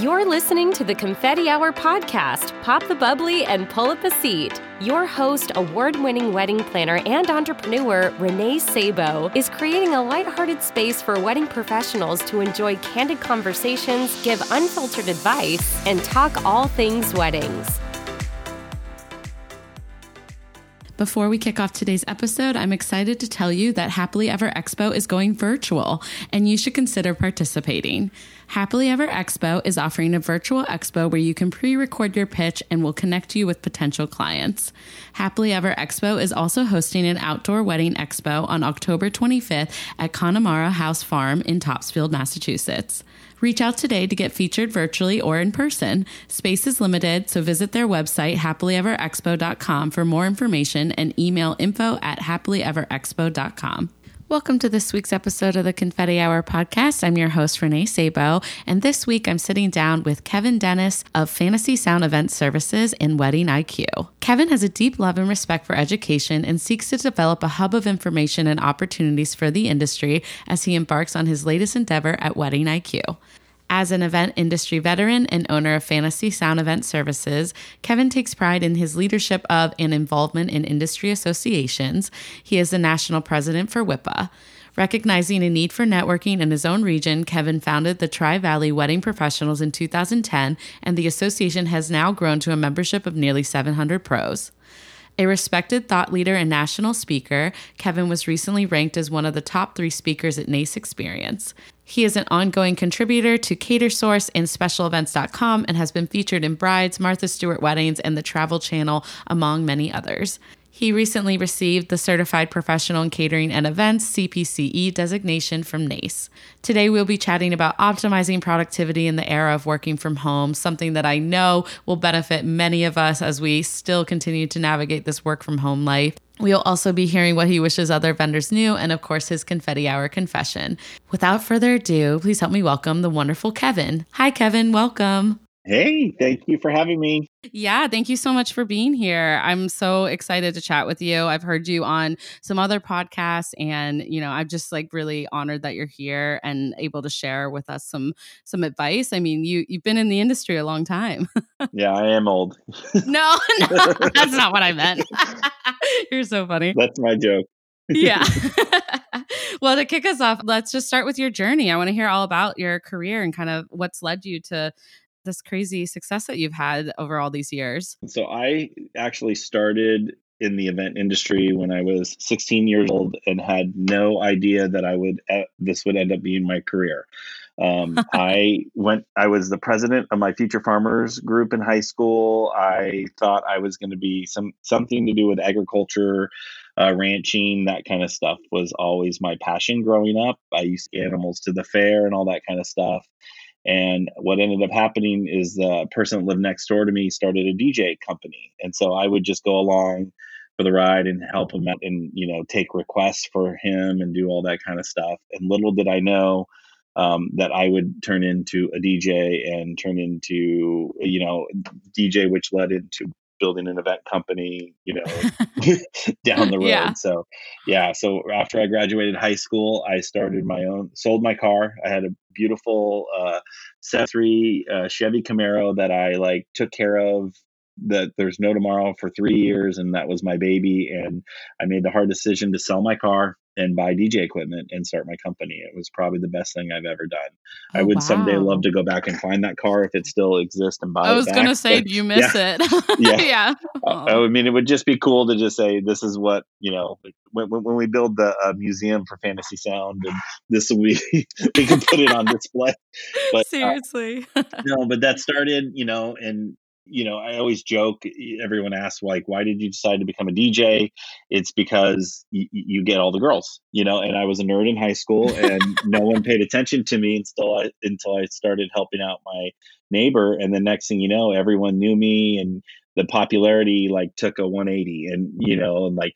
You're listening to the Confetti Hour podcast. Pop the bubbly and pull up a seat. Your host, award winning wedding planner and entrepreneur Renee Sabo, is creating a lighthearted space for wedding professionals to enjoy candid conversations, give unfiltered advice, and talk all things weddings. Before we kick off today's episode, I'm excited to tell you that Happily Ever Expo is going virtual and you should consider participating. Happily Ever Expo is offering a virtual expo where you can pre record your pitch and will connect you with potential clients. Happily Ever Expo is also hosting an outdoor wedding expo on October 25th at Connemara House Farm in Topsfield, Massachusetts. Reach out today to get featured virtually or in person. Space is limited, so visit their website, happilyeverexpo.com, for more information and email info at happilyeverexpo.com. Welcome to this week's episode of the Confetti Hour podcast. I'm your host, Renee Sabo, and this week I'm sitting down with Kevin Dennis of Fantasy Sound Event Services and Wedding IQ. Kevin has a deep love and respect for education and seeks to develop a hub of information and opportunities for the industry as he embarks on his latest endeavor at Wedding IQ. As an event industry veteran and owner of Fantasy Sound Event Services, Kevin takes pride in his leadership of and involvement in industry associations. He is the national president for WIPA. Recognizing a need for networking in his own region, Kevin founded the Tri Valley Wedding Professionals in 2010, and the association has now grown to a membership of nearly 700 pros. A respected thought leader and national speaker, Kevin was recently ranked as one of the top three speakers at NACE Experience. He is an ongoing contributor to Catersource and SpecialEvents.com and has been featured in Brides, Martha Stewart Weddings, and the Travel Channel, among many others. He recently received the Certified Professional in Catering and Events CPCE designation from NACE. Today, we'll be chatting about optimizing productivity in the era of working from home, something that I know will benefit many of us as we still continue to navigate this work from home life. We'll also be hearing what he wishes other vendors knew, and of course, his confetti hour confession. Without further ado, please help me welcome the wonderful Kevin. Hi, Kevin. Welcome. Hey, thank you for having me. Yeah, thank you so much for being here. I'm so excited to chat with you. I've heard you on some other podcasts and, you know, I'm just like really honored that you're here and able to share with us some some advice. I mean, you you've been in the industry a long time. yeah, I am old. no, no, that's not what I meant. you're so funny. That's my joke. yeah. well, to kick us off, let's just start with your journey. I want to hear all about your career and kind of what's led you to this crazy success that you've had over all these years? So I actually started in the event industry when I was 16 years old and had no idea that I would this would end up being my career. Um, I went. I was the president of my Future Farmers group in high school. I thought I was going to be some something to do with agriculture, uh, ranching, that kind of stuff was always my passion growing up. I used to get animals to the fair and all that kind of stuff. And what ended up happening is the person that lived next door to me started a DJ company. And so I would just go along for the ride and help him out and, you know, take requests for him and do all that kind of stuff. And little did I know um, that I would turn into a DJ and turn into, you know, DJ, which led into building an event company, you know, down the road. Yeah. So, yeah. So after I graduated high school, I started my own, sold my car. I had a beautiful uh, three uh, Chevy Camaro that I like took care of that there's no tomorrow for three years and that was my baby and i made the hard decision to sell my car and buy dj equipment and start my company. It was probably the best thing i've ever done. Oh, i would wow. someday love to go back and find that car if it still exists and buy it. i was going to say do you miss yeah, it? Yeah, yeah. I, I mean it would just be cool to just say this is what you know when, when we build the uh, museum for fantasy sound and this will be we can put it on display. But seriously. uh, no but that started you know and you know, I always joke. Everyone asks, like, why did you decide to become a DJ? It's because y- you get all the girls, you know. And I was a nerd in high school, and no one paid attention to me until I until I started helping out my neighbor. And the next thing you know, everyone knew me, and the popularity like took a 180. And you know, and like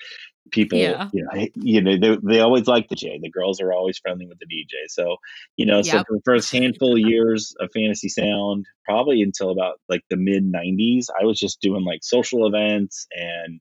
people yeah. you know you know they, they always like the J. The girls are always friendly with the DJ. So, you know, yep. so for the first handful of years of Fantasy Sound, probably until about like the mid 90s, I was just doing like social events and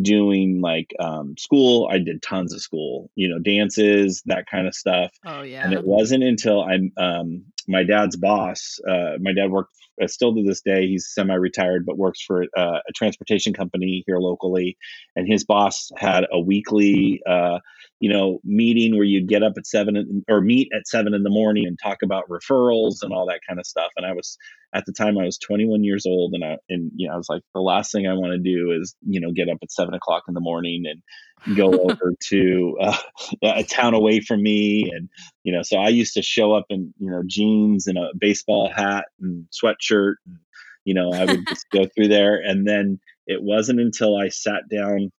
doing like um, school. I did tons of school, you know, dances, that kind of stuff. Oh yeah. And it wasn't until I um, my dad's boss, uh, my dad worked uh, still to this day. He's semi-retired, but works for uh, a transportation company here locally. And his boss had a weekly, uh, you know, meeting where you'd get up at seven or meet at seven in the morning and talk about referrals and all that kind of stuff. And I was at the time I was 21 years old, and I and you know I was like, the last thing I want to do is you know get up at seven o'clock in the morning and go over to uh, a town away from me and you know so i used to show up in you know jeans and a baseball hat and sweatshirt and you know i would just go through there and then it wasn't until i sat down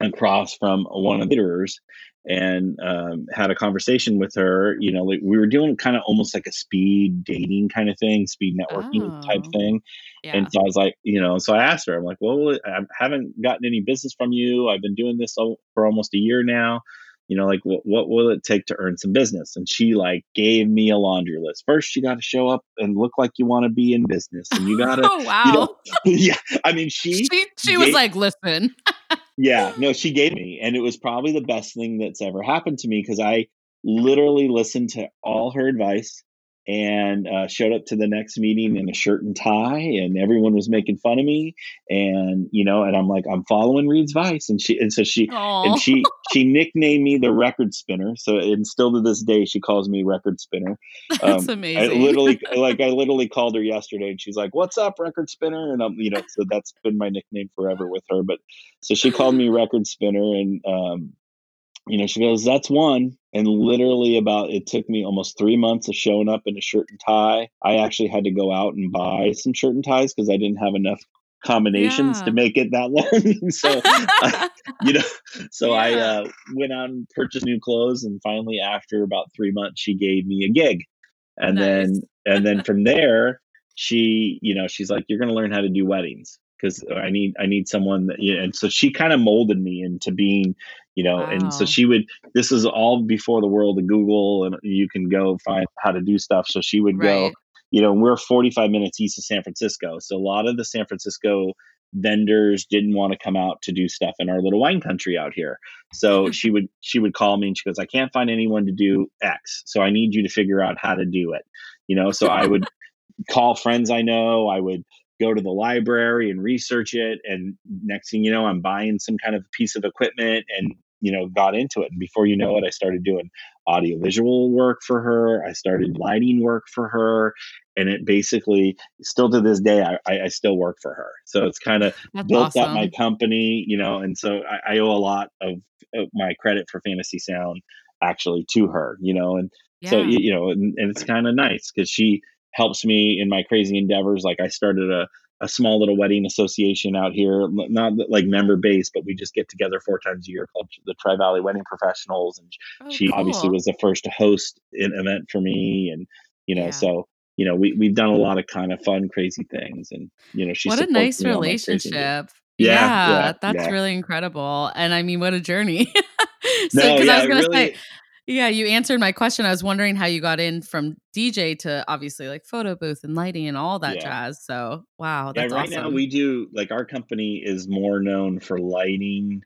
across from one of the leaders and um, had a conversation with her. You know, like we were doing kind of almost like a speed dating kind of thing, speed networking oh, type thing. Yeah. And so I was like, you know, so I asked her, I'm like, well, I haven't gotten any business from you. I've been doing this for almost a year now. You know, like what, what will it take to earn some business? And she like gave me a laundry list. First, you got to show up and look like you want to be in business, and you got to. oh wow! You know, yeah, I mean, she she, she was like, listen yeah, no, she gave me, and it was probably the best thing that's ever happened to me because I literally listened to all her advice and uh, showed up to the next meeting in a shirt and tie, and everyone was making fun of me, and you know, and I'm like, I'm following Reed's advice, and she, and so she, Aww. and she, she nicknamed me the record spinner. So, and still to this day, she calls me record spinner. That's um, amazing. I literally, like, I literally called her yesterday, and she's like, "What's up, record spinner?" And I'm, you know, so that's been my nickname forever with her. But so she called me record spinner, and um, you know, she goes, that's one. And literally about it took me almost three months of showing up in a shirt and tie. I actually had to go out and buy some shirt and ties because I didn't have enough combinations yeah. to make it that long. so, uh, you know, so yeah. I uh, went out and purchased new clothes. And finally, after about three months, she gave me a gig. And nice. then, and then from there, she, you know, she's like, you're going to learn how to do weddings because I need I need someone that you know, and so she kind of molded me into being you know wow. and so she would this is all before the world of Google and you can go find how to do stuff so she would right. go you know we're 45 minutes east of San Francisco so a lot of the San Francisco vendors didn't want to come out to do stuff in our little wine country out here so she would she would call me and she goes I can't find anyone to do X so I need you to figure out how to do it you know so I would call friends I know I would go to the library and research it and next thing you know i'm buying some kind of piece of equipment and you know got into it and before you know it i started doing audiovisual work for her i started lighting work for her and it basically still to this day i, I still work for her so it's kind of built awesome. up my company you know and so I, I owe a lot of, of, my credit for fantasy sound actually to her you know and yeah. so you know and, and it's kind of nice because she helps me in my crazy endeavors. Like I started a, a small little wedding association out here, not like member based, but we just get together four times a year called the Tri Valley Wedding Professionals. And oh, she cool. obviously was the first to host an event for me. Mm-hmm. And, you know, yeah. so, you know, we, we've done a mm-hmm. lot of kind of fun, crazy things. And, you know, she's what a nice relationship. Yeah, yeah, yeah, that's really incredible. And I mean, what a journey. so, because no, I was going to really, say, yeah, you answered my question. I was wondering how you got in from DJ to obviously like photo booth and lighting and all that yeah. jazz. So, wow, that's yeah, right awesome. now we do like our company is more known for lighting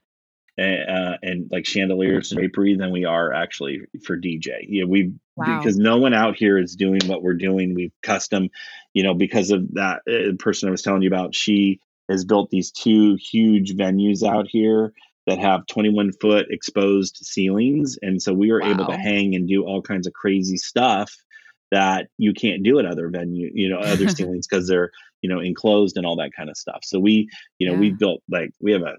and, uh, and like chandeliers and drapery than we are actually for DJ. Yeah, we wow. because no one out here is doing what we're doing. We've custom, you know, because of that uh, person I was telling you about. She has built these two huge venues out here that have 21 foot exposed ceilings. And so we were wow. able to hang and do all kinds of crazy stuff that you can't do at other venue, you know, other ceilings because they're, you know, enclosed and all that kind of stuff. So we, you know, yeah. we built like we have a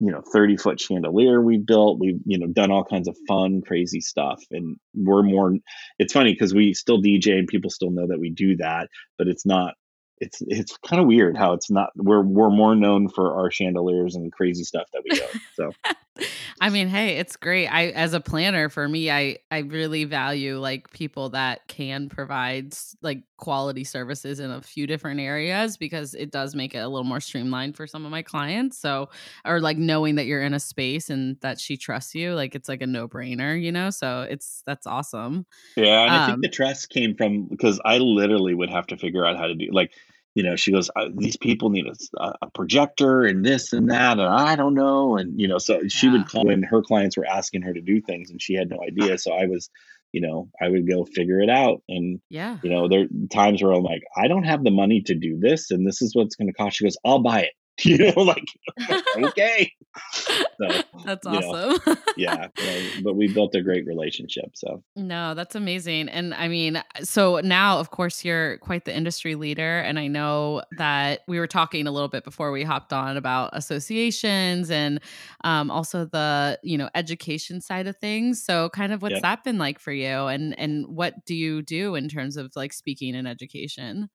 you know 30 foot chandelier we built we've you know done all kinds of fun crazy stuff and we're more it's funny because we still dj and people still know that we do that but it's not it's it's kind of weird how it's not we're we're more known for our chandeliers and crazy stuff that we do. So I mean, hey, it's great. I as a planner for me, I I really value like people that can provide like quality services in a few different areas because it does make it a little more streamlined for some of my clients. So or like knowing that you're in a space and that she trusts you, like it's like a no-brainer, you know? So it's that's awesome. Yeah, and um, I think the um trust came from because I literally would have to figure out how to do like you know, she goes, these people need a, a, projector and this and that, and I don't know. And, you know, so she yeah. would call when her clients were asking her to do things and she had no idea. So I was you know, I would go figure it out. And, Yeah. you know, there are times where I'm like, I don't have the money to do this and this is what's going to cost. She goes, I'll buy it. You know, like, okay. So, That's you know, awesome. yeah. but we built a great relationship. So, No, that's amazing. And I mean, so now, of course, you're quite the industry leader. And I know that we were talking a little bit before we hopped on about associations and um, also the, you know, education side of things. So kind of what's yeah. that been like for you? And, and what do you do in terms of like speaking and education?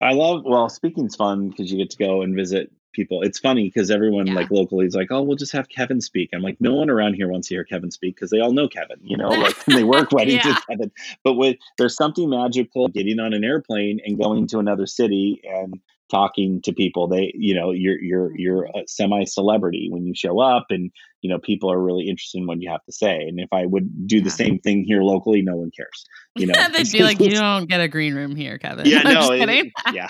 I love, well, speaking's fun because you get to go and visit people. It's funny because everyone Yeah. like locally is like, oh, we'll just have Kevin speak. I'm like, no one around here wants to hear Kevin speak because they all know Kevin, you know, like they work weddings Yeah. with Kevin. But with there's something magical getting on an airplane and going to another city and talking to people. They, you know, you're you're you're a semi celebrity when you show up and you know people are really interested in what you have to say. And if I would do the same thing here locally, no one cares. You know, They'd be like, you don't get a green room here, Kevin. yeah, no, just it- kidding. yeah,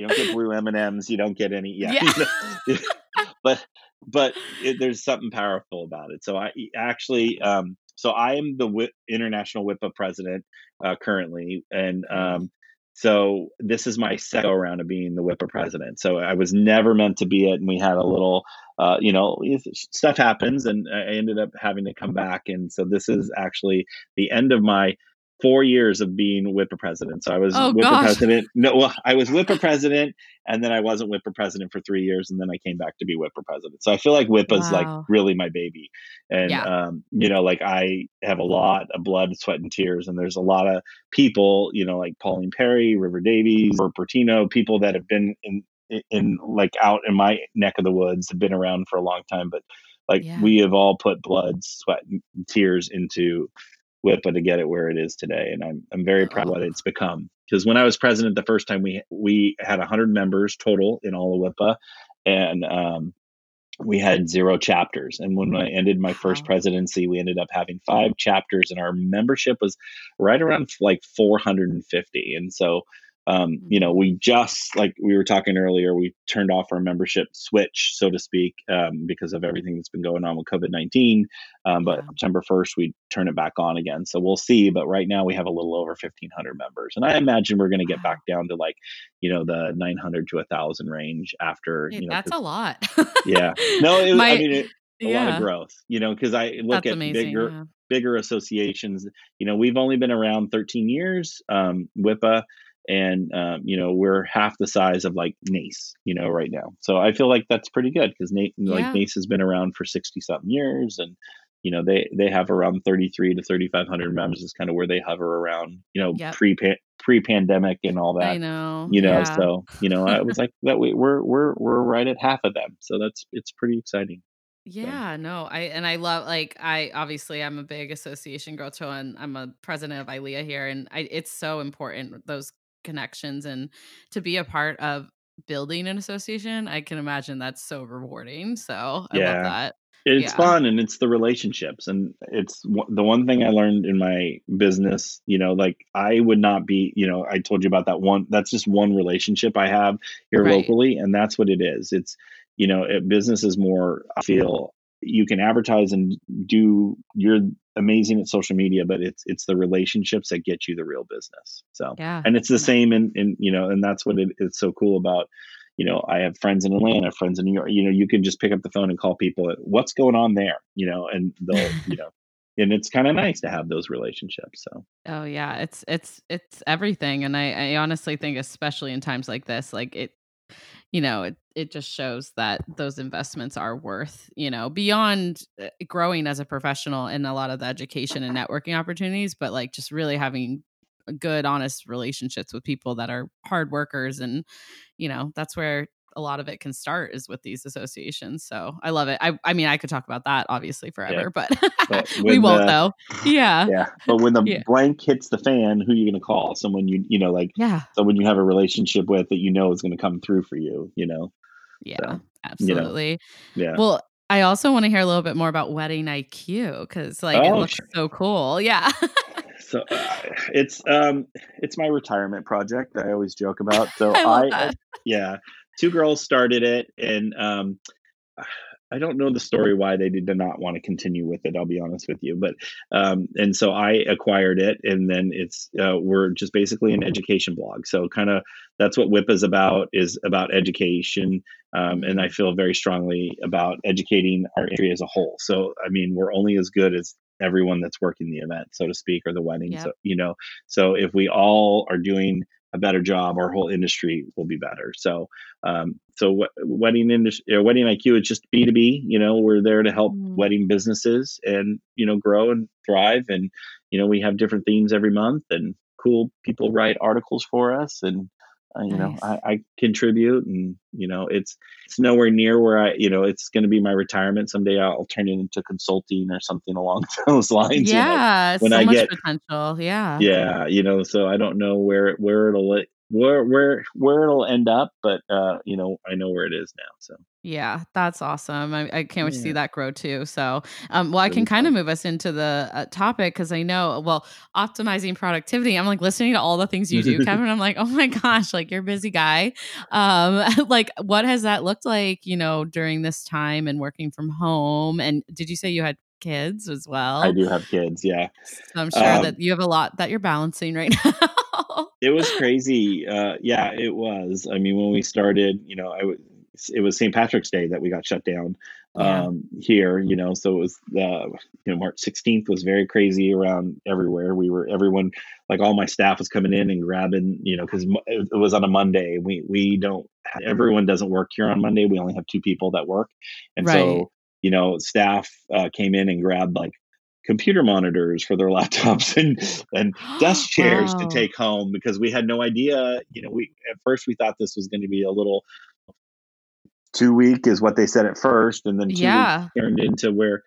you don't get blue M and M's. You don't get any. Yeah, Yeah. you know, but but it, there's something powerful about it. So I actually, um, so I am the Whip, international WIPA president uh, currently, and um, so this is my second go around of being the WIPA president. So I was never meant to be it, and we had a little, uh, you know, stuff happens, and I ended up having to come back, and so this is actually the end of my four years of being WIPA president. So I was Oh, WIPA gosh. president. No, well, I was WIPA president, and then I wasn't WIPA president for three years, and then I came back to be WIPA president. So I feel like WIPA is like really my baby, and Yeah. um, you know, like I have a lot of blood, sweat, and tears, and there's a lot of people, you know, like Pauline Perry, River Davies, or Pertino, people that have been in in like out in my neck of the woods, have been around for a long time, but like Yeah. we have all put blood, sweat, and tears into WIPA to get it where it is today, and I'm I'm very proud of what Oh. it's become. Because when I was president the first time, we we had 100 members total in all of WIPA, and um, we had zero chapters. And when I ended my first presidency, we ended up having five chapters, and our membership was right around like 450. And so, um, you know, we just like we were talking earlier, we turned off our membership switch, so to speak, um, because of everything that's been going on with COVID 19. Um, but Yeah. September 1st, we turn it back on again. So we'll see. But right now, we have a little over 1,500 members, and I imagine we're going to get Wow. back down to like, you know, the 900 to 1,000 range after. Hey, you know, that's a lot. yeah. No, it, My- I mean, it, a lot of growth, you know, because I look That's at amazing. bigger yeah. bigger associations. You know, we've only been around 13 years, um, WIPA, and um, you know we're half the size of like NACE, you know, right now. So I feel like that's pretty good because NACE, Yeah. like NACE has been around for 60 something years, and you know they they have around 33 to 3,500 members is kind of where they hover around, you know, Yep. pre pre pandemic and all that I know. you know yeah. so you know i was like that we, we're we're we're right at half of them so that's it's pretty exciting Yeah, no, I and I love like I obviously I'm a big association girl too, and I'm a president of ILEA here, and I it's so important those connections and to be a part of building an association. I can imagine that's so rewarding. So I Yeah. love that. it's Yeah. fun and it's the relationships and it's w- the one thing i learned in my business you know like i would not be you know i told you about that one that's just one relationship i have here Right. locally and that's what it is it's you know it, business is more i feel you can advertise and do you're amazing at social media but it's it's the relationships that get you the real business. So Yeah. and it's the same in, in you know and that's what it, it's so cool about you know i have friends in atlanta friends in new york you know you can just pick up the phone and call people what's going on there? You know and they'll you know and it's kind of nice to have those relationships so. Oh yeah, it's it's it's everything, and I, I honestly think, especially in times like this, like it, you know, it it just shows that those investments are worth, you know, beyond uh, growing as a professional in a lot of the education and networking opportunities, but like just really having good, honest relationships with people that are hard workers, and you know, that's where a lot of it can start is with these associations. So I love it. I I mean, I could talk about that obviously forever, but, But we won't the- though. Yeah. yeah but when the Yeah. blank hits the fan who are you going to call someone you you know like Yeah. someone you have a relationship with that you know is going to come through for you you know Yeah, you know, absolutely. yeah Well, I also want to hear a little bit more about Wedding IQ because, like, it Oh, looks sure. so cool. Yeah. so uh, it's um it's my retirement project i always joke about so I I, yeah two girls started it and um I don't know the story why they did not want to continue with it. I'll be honest with you, but um, and so I acquired it, and then it's uh, we're just basically an education blog. So kind of that's what WIP is about is about education, um, and I feel very strongly about educating our industry as a whole. So I mean, we're only as good as everyone that's working the event, so to speak, or the wedding. Yep. So you know, so if we all are doing a better job, our whole industry will be better. So, um, so wedding industry, wedding IQ is just B two B. You know, we're there to help mm. wedding businesses and you know grow and thrive. And you know, we have different themes every month, and cool people write articles for us, and uh, you nice. know I, I, contribute and you know it's it's nowhere near where i you know it's going to be my retirement someday i'll turn it into consulting or something along those lines yeah you know, when so i get potential yeah yeah you know so i don't know where where it'll where where where it'll end up but uh you know i know where it is now so. Yeah that's awesome i, I can't wait yeah. to see that grow too so um well i can kind of move us into the uh, topic because i know well optimizing productivity i'm like listening to all the things you do kevin i'm like oh my gosh like you're a busy guy. Um like what has that looked like you know during this time and working from home and did you say you had kids as well? i do have kids yeah. So i'm sure um, that you have a lot that you're balancing right now it was crazy. Uh, yeah, it was. I mean, when we started, you know, I w- it was St. Patrick's Day that we got shut down um, yeah. here. You know, so it was the uh, you know March 16th was very crazy around everywhere. We were everyone like all my staff was coming in and grabbing. You know, because it was on a Monday. We we don't everyone doesn't work here on Monday. We only have two people that work, and right. so you know staff uh, came in and grabbed like computer monitors for their laptops and and desk chairs wow. to take home because we had no idea you know we at first we thought this was going to be a little two week is what they said at first and then two yeah. turned into where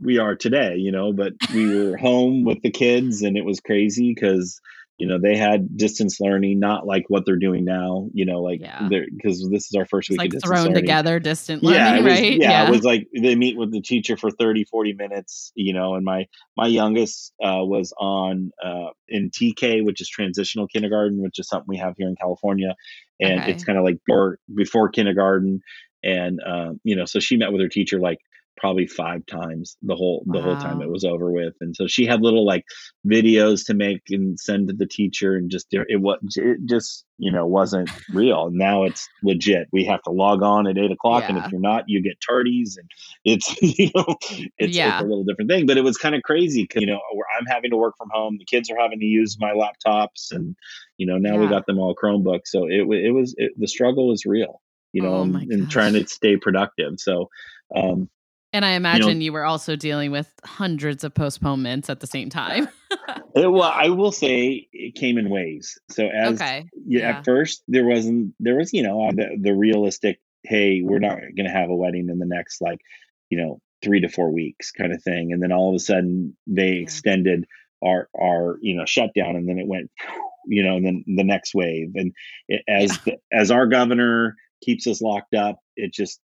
we are today you know but we were home with the kids and it was crazy because you know they had distance learning not like what they're doing now you know like yeah. because this is our first week like of thrown learning. together distant learning yeah, was, right yeah, yeah, it was like they meet with the teacher for 30 40 minutes you know and my my youngest uh, was on uh, in tk which is transitional kindergarten which is something we have here in california and okay. it's kind of like before, before kindergarten and um, you know so she met with her teacher like probably five times the whole the wow. whole time it was over with and so she had little like videos to make and send to the teacher and just it was it just you know wasn't real now it's legit we have to log on at eight o'clock yeah. and if you're not you get tardies and it's you know it's, yeah. it's a little different thing but it was kind of crazy because you know i'm having to work from home the kids are having to use my laptops and you know now yeah. we got them all chromebooks so it, it was it, the struggle was real you know, oh and, and, trying to stay productive. So, um, and I imagine you, know, you, were also dealing with hundreds of postponements at the same time. it, uh, well, I will say it came in waves. So as okay. yeah, yeah. at first there wasn't there was you know uh, the the realistic hey we're not going to have a wedding in the next like you know three to four weeks kind of thing, and then all of a sudden they yeah. extended our our you know shutdown, and then it went you know and then the next wave, and it, as yeah. the, as our governor keeps us locked up, it just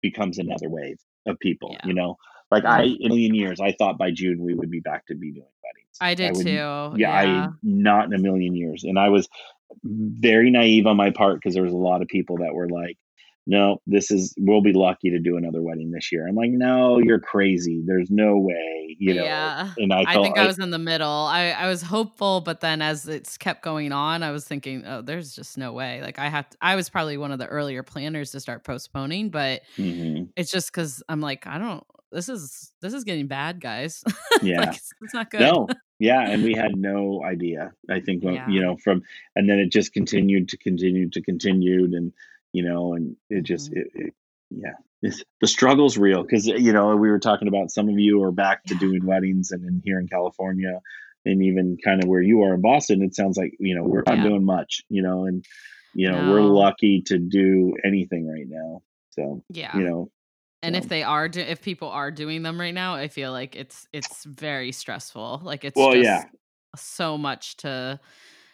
becomes another wave of people, yeah. you know. Like I, in a million years, I thought by June we would be back to be doing weddings. I did I would, too. Yeah, yeah, I not in a million years, and I was very naive on my part because there was a lot of people that were like, no, this is we'll be lucky to do another wedding this year. I'm like, no, you're crazy. There's no way, you know. Yeah. And I, I think I, I was in the middle. I, I was hopeful, but then as it's kept going on, I was thinking, oh, there's just no way. Like I have, to, I was probably one of the earlier planners to start postponing, but mm-hmm. it's just because I'm like, I don't. This is this is getting bad, guys. Yeah, like, it's, it's, not good. No, yeah, and we had no idea. I think yeah. you know from, and then it just continued to continue to continued and you know, and it just, mm-hmm. it, it, yeah, it's, the struggle's real because, you know, we were talking about some of you are back to doing weddings and in here in California and even kind of where you are in Boston, it sounds like, you know, we're not yeah. doing much, you know, and, you know, no. we're lucky to do anything right now. So, yeah, you know, and if they are do- if people are doing them right now i feel like it's it's very stressful like it's well yeah so much to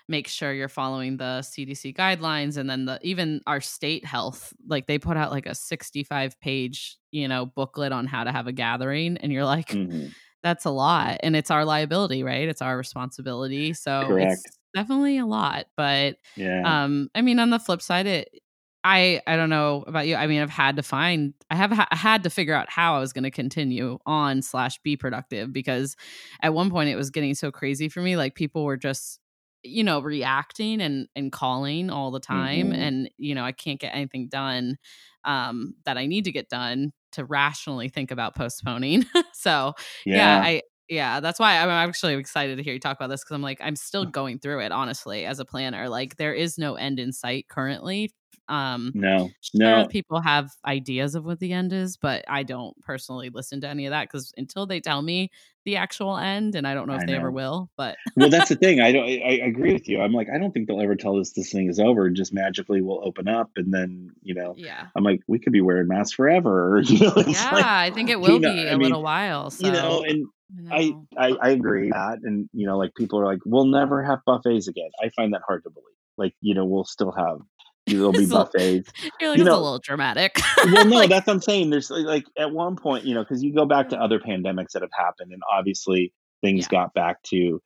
make sure you're following the CDC guidelines and then the even our state health like they put out like a 65 page, you know, booklet on how to have a gathering and you're like mm-hmm. that's a lot and it's our liability, right? It's our responsibility. So Correct. it's definitely a lot, but yeah. um I mean on the flip side it I I don't know about you. I mean, I've had to find I have ha- had to figure out how I was going to continue on slash be productive because at one point it was getting so crazy for me. Like people were just you know reacting and and calling all the time, Mhm. and you know I can't get anything done um, that I need to get done to rationally think about postponing. so yeah, Yeah. I yeah, that's why I'm actually excited to hear you talk about this because I'm like I'm still going through it honestly as a planner. Like there is no end in sight currently. Um, no, sure no. people have ideas of what the end is, but I don't personally listen to any of that because until they tell me the actual end, and I don't know if I they ever will. But well, that's the thing. I don't. I, I agree with you. I'm like, I don't think they'll ever tell us this thing is over. And just magically will open up, and then you know, yeah, I'm like, we could be wearing masks forever. You know, yeah, like, I think it will know, be I a mean, little while. So you know, and I. I I agree that, and you know, like people are like, we'll never have buffets again. I find that hard to believe. Like, you know, we'll still have. There'll be It's a little- buffets. you're like you know- a little dramatic. well, no, Like, that's what I'm saying. There's like, at one point, you know, because you go back to other pandemics that have happened, and obviously things Yeah. got back to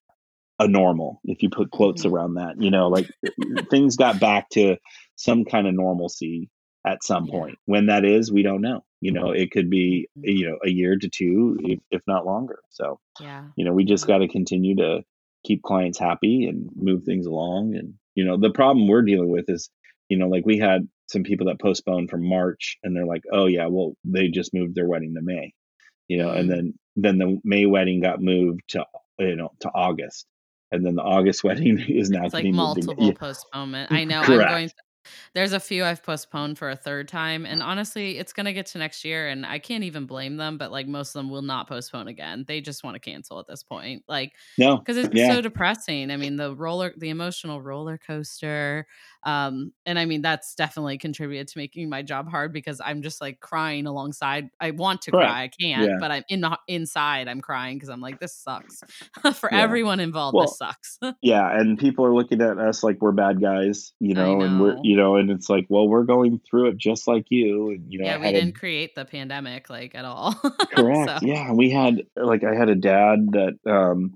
a normal. If you put quotes Mhm. around that, you know, like things got back to some kind of normalcy at some Yeah. point. When that is, we don't know. You know, it could be Mhm. you know a year to two, if, if not longer. So yeah, you know, we just Yeah. got to continue to keep clients happy and move things along. And you know, the problem we're dealing with is, you know, like we had some people that postponed from March, and they're like, oh yeah, well they just moved their wedding to May, you know, and Mm. then then the May wedding got moved to you know to August, and then the August wedding is now it's like multiple again. postponement. I know. I'm Correct. going. There's a few I've postponed for a third time, and honestly, it's gonna get to next year, and I can't even blame them. But like most of them will not postpone again. They just want to cancel at this point. Like No, because it's yeah, so depressing. I mean, the roller, the emotional roller coaster, um, and I mean that's definitely contributed to making my job hard because I'm just like crying alongside. I want to Correct. cry, I can't, Yeah. but I'm in the inside. I'm crying because I'm like, this sucks for Yeah. everyone involved. Well, this sucks. yeah, and people are looking at us like we're bad guys, you I know, and we're you know, and it's like, well, we're going through it just like you, and you know, yeah, we didn't create the pandemic like at all. Correct. So, Yeah, we had like I had a dad that um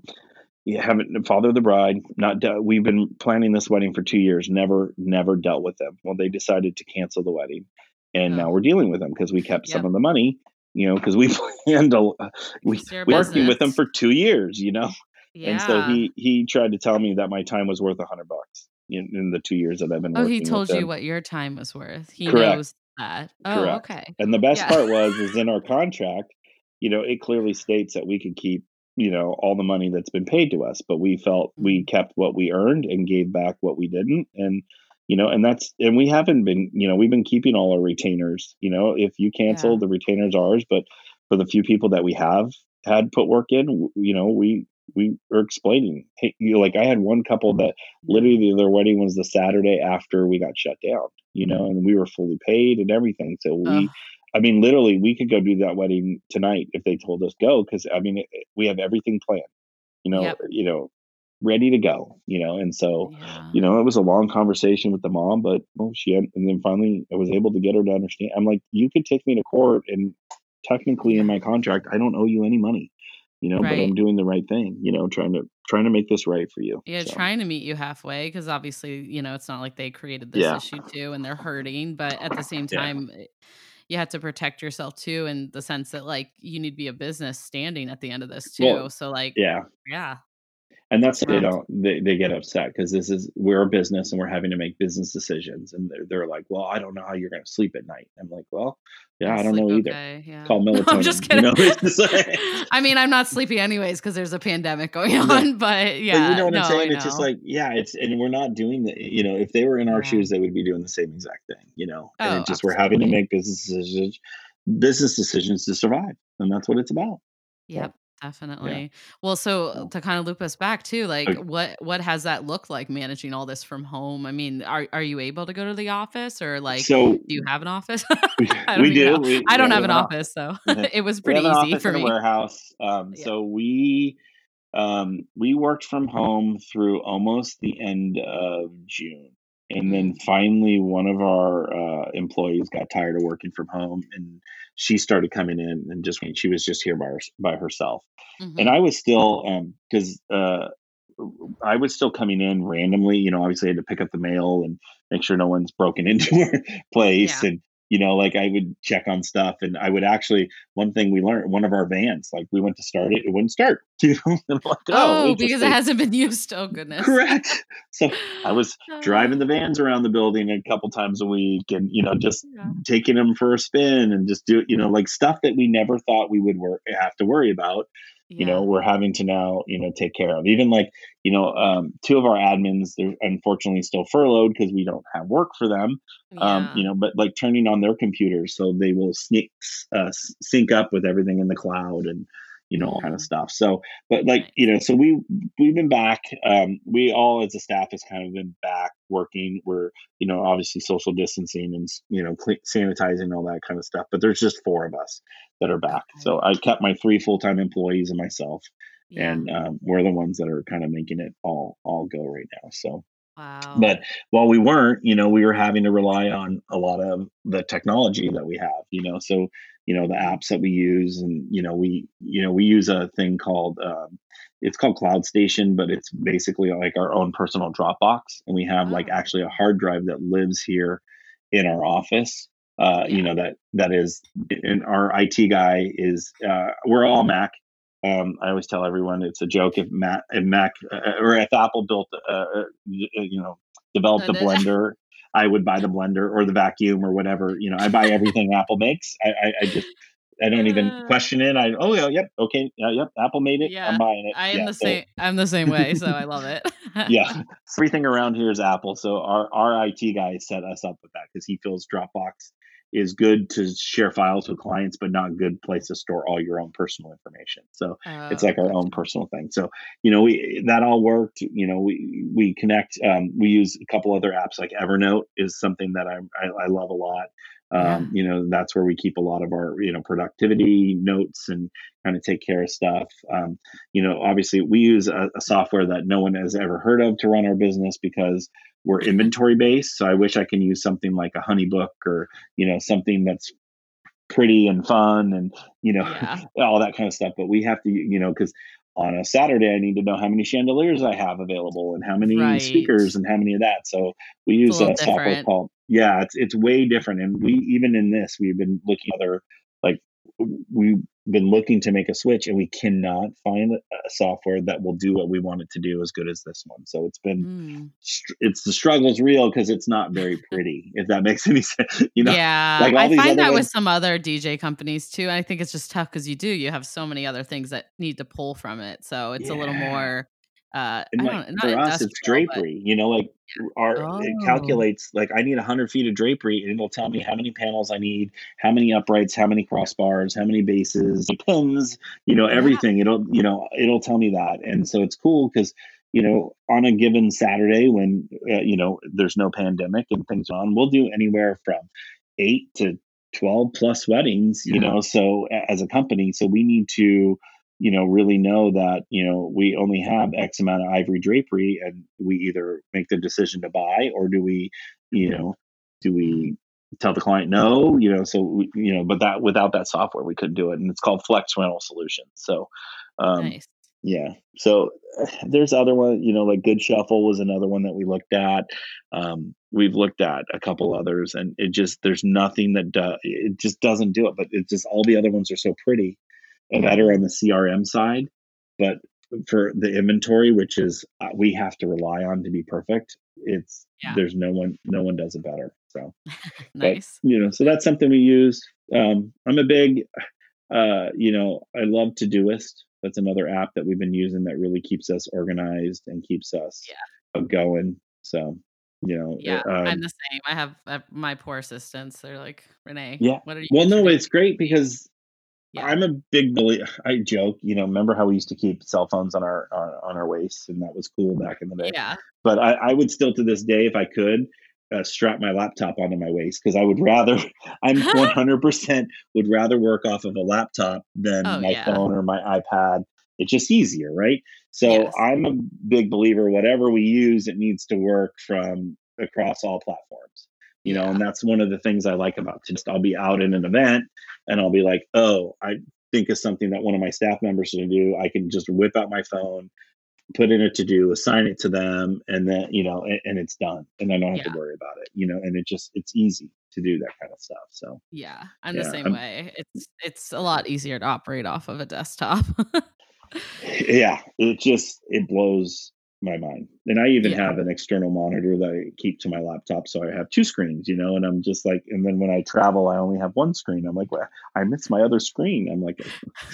yeah, haven't father of the bride. Not de- we've been planning this wedding for two years. Never, never dealt with them. Well, they decided to cancel the wedding, and now Oh. we're dealing with them because we kept Yep. some of the money. You know, because we planned a, uh, we It's we working with them for two years. You know, yeah. and so he he tried to tell me that my time was worth a hundred bucks in, in the two years that I've been working Oh, he told you what your time was worth. He Correct. knows that. Oh, Correct. okay. And the best Yeah. part was is in our contract, you know, it clearly states that we can keep, you know, all the money that's been paid to us, but we felt mm. we kept what we earned and gave back what we didn't. And you know, and that's and we haven't been, you know, we've been keeping all our retainers. You know, if you cancel, Yeah. the retainers ours, but for the few people that we have had put work in, you know, we we are explaining. Hey, you know, like I had one couple mm-hmm. that literally their wedding was the Saturday after we got shut down, you know, mm-hmm. and we were fully paid and everything. So we, Ugh. I mean, literally, we could go do that wedding tonight if they told us go, because I mean, it, we have everything planned, you know, Yep. you know, ready to go, you know, and so. Yeah. You know, it was a long conversation with the mom, but well, she had, and then finally I was able to get her to understand. I'm like, you could take me to court, and technically in my contract, I don't owe you any money, you know, but I'm doing the right thing, you know, trying to trying to make this right for you. Yeah, so. trying to meet you halfway because obviously, you know, it's not like they created this Yeah. issue too and they're hurting, but at the same Yeah. time, eh, you have to protect yourself too in the sense that like you need to be a business standing at the end of this too. Well, so like, Yeah, yeah, and that's they don't they, they get upset because this is we're a business and we're having to make business decisions. And they're, they're like well i don't know how you're going to sleep at night. I'm like well yeah i I'll don't know either. okay, Yeah. call melatonin I'm just you kidding. know, just like- I mean, I'm not sleepy anyways because there's a pandemic going on, but but yeah, you know what no, i'm saying? It's just like yeah it's and we're not doing the you know if they were in our Yeah. shoes they would be doing the same exact thing you know? And Oh, it just we're having to make business decisions business decisions to survive and that's what it's about. Yep, definitely. Well, so to kind of loop us back too, like Okay. what what has that looked like managing all this from home? I mean, are are you able to go to the office or like so do you have an office? we, I don't we do we, I don't yeah, have an office, so it was pretty easy for me. warehouse. Um, Yeah. So we um, we worked from home through almost the end of June, and then finally one of our uh, employees got tired of working from home, and she started coming in and just she was just here by her, by herself, Mhm. and I was still because uh, I was still coming in randomly. You know, obviously I had to pick up the mail and make sure no one's broken into our place, yeah. and you know, like I would check on stuff and I would actually, one thing we learned, one of our vans, like we went to start it, it wouldn't start. You know, like, oh, oh because it hasn't been used. Oh, goodness. Correct. So I was driving the vans around the building a couple times a week and, you know, just yeah. taking them for a spin and just do, you know, like stuff that we never thought we would work, have to worry about you know we're having to now you know take care of even like you know um, two of our admins they're unfortunately still furloughed because we don't have work for them um, yeah. um, you know but like turning on their computers so they will sneak uh, sync up with everything in the cloud and you know, all kind of mm. stuff. So, but like, you know, so we we've been back. Um, we all as a staff has kind of been back working. We're, you know, obviously social distancing and you know, clean, sanitizing all that kind of stuff. But there's just four of us that are back. Okay. So I kept my three full time employees and myself, yeah. and um, we're the ones that are kind of making it all all go right now. So. Wow. But while we weren't, you know, we were having to rely on a lot of the technology that we have, you know. So you know the apps that we use and you know we you know we use a thing called um, it's called cloud station but it's basically like our own personal dropbox and we have like oh. actually a hard drive that lives here in our office uh, yeah. you know that that is and our it guy is uh, we're all mac um, I always tell everyone it's a joke if Mac, if Mac uh, or if Apple built, uh, uh you know, developed a blender I would buy the blender or the vacuum or whatever. You know, I buy everything Apple makes. I, I, I, just I don't even question it. I oh yeah, yep, okay, yeah, yep. Apple made it. Yeah, I'm buying it. I am yeah, the so. same. I'm the same way, so I love it. yeah, everything around here is Apple. So our our IT guy set us up with that because he feels Dropbox is good to share files with clients, but not good place to store all your own personal information. So oh, it's like our own personal thing. So you know, we that all worked. You know, we we connect. Um, we use a couple other apps like Evernote is something that I I, I love a lot. Um, yeah. You know, that's where we keep a lot of our you know productivity notes and kind of take care of stuff. Um, you know, obviously we use a, a software that no one has ever heard of to run our business because we're inventory based. So I wish I can use something like a Honeybook or, you know, something that's pretty and fun and, you know, yeah. all that kind of stuff. But we have to, you know, because on a Saturday, I need to know how many chandeliers I have available and how many right. speakers and how many of that. So we use a, a software called, yeah, it's, it's way different. And we, even in this, we've been looking at other like we've been looking to make a switch and we cannot find a software that will do what we want it to do as good as this one so it's been mm. it's the struggle's real because it's not very pretty if that makes any sense you know yeah like i find that ones. with some other dj companies too i think it's just tough because you do you have so many other things that need to pull from it so it's yeah. a little more uh and like, for us it's drapery but... you know like our oh. it calculates like i need 100 feet of drapery and it'll tell me how many panels i need how many uprights how many crossbars how many bases pins you know everything yeah. it'll you know it'll tell me that and so it's cool because you know on a given saturday when uh, you know there's no pandemic and things are on we'll do anywhere from eight to 12 plus weddings yeah. you know so as a company so we need to you know, really know that, you know, we only have X amount of ivory drapery and we either make the decision to buy or do we, you know, do we tell the client no, you know, so, we, you know, but that without that software, we couldn't do it. And it's called Flex Rental Solutions. So, um, nice. yeah. So there's other one, you know, like Goodshuffle was another one that we looked at. Um, we've looked at a couple others and it just, there's nothing that, do, it just doesn't do it, but it's just all the other ones are so pretty better on the CRM side, but for the inventory, which is uh, we have to rely on to be perfect, it's yeah. there's no one no one does it better. So nice, but, you know. So that's something we use. Um, I'm a big, uh, you know, I love Todoist. That's another app that we've been using that really keeps us organized and keeps us yeah. going. So you know yeah um, i'm the same i have, I have, my poor assistants they're like renee yeah what are you well no it's great because yeah. I'm a big believer. I joke, you know, remember how we used to keep cell phones on our uh, on our waists, and that was cool back in the day. Yeah. But I, I would still, to this day, if I could, uh, strap my laptop onto my waist because I would rather. I'm 100 percent would rather work off of a laptop than oh, my yeah. phone or my iPad. It's just easier, right? So yes. I'm a big believer. Whatever we use, it needs to work from across all platforms you know, and that's one of the things I like about just I'll be out in an event and I'll be like, oh, I think of something that one of my staff members should do. I can just whip out my phone, put in a to do, assign it to them, and then you know, and, and it's done, and I don't have Yeah. to worry about it. You know, and it just it's easy to do that kind of stuff. So Yeah, I'm Yeah, the same I'm- way. It's it's a lot easier to operate off of a desktop. yeah, it just it blows my mind. And I even Yeah. have an external monitor that I keep to my laptop, so I have two screens, you know. And I'm just like, and then when I travel, I only have one screen. I'm like, well, I miss my other screen. I'm like,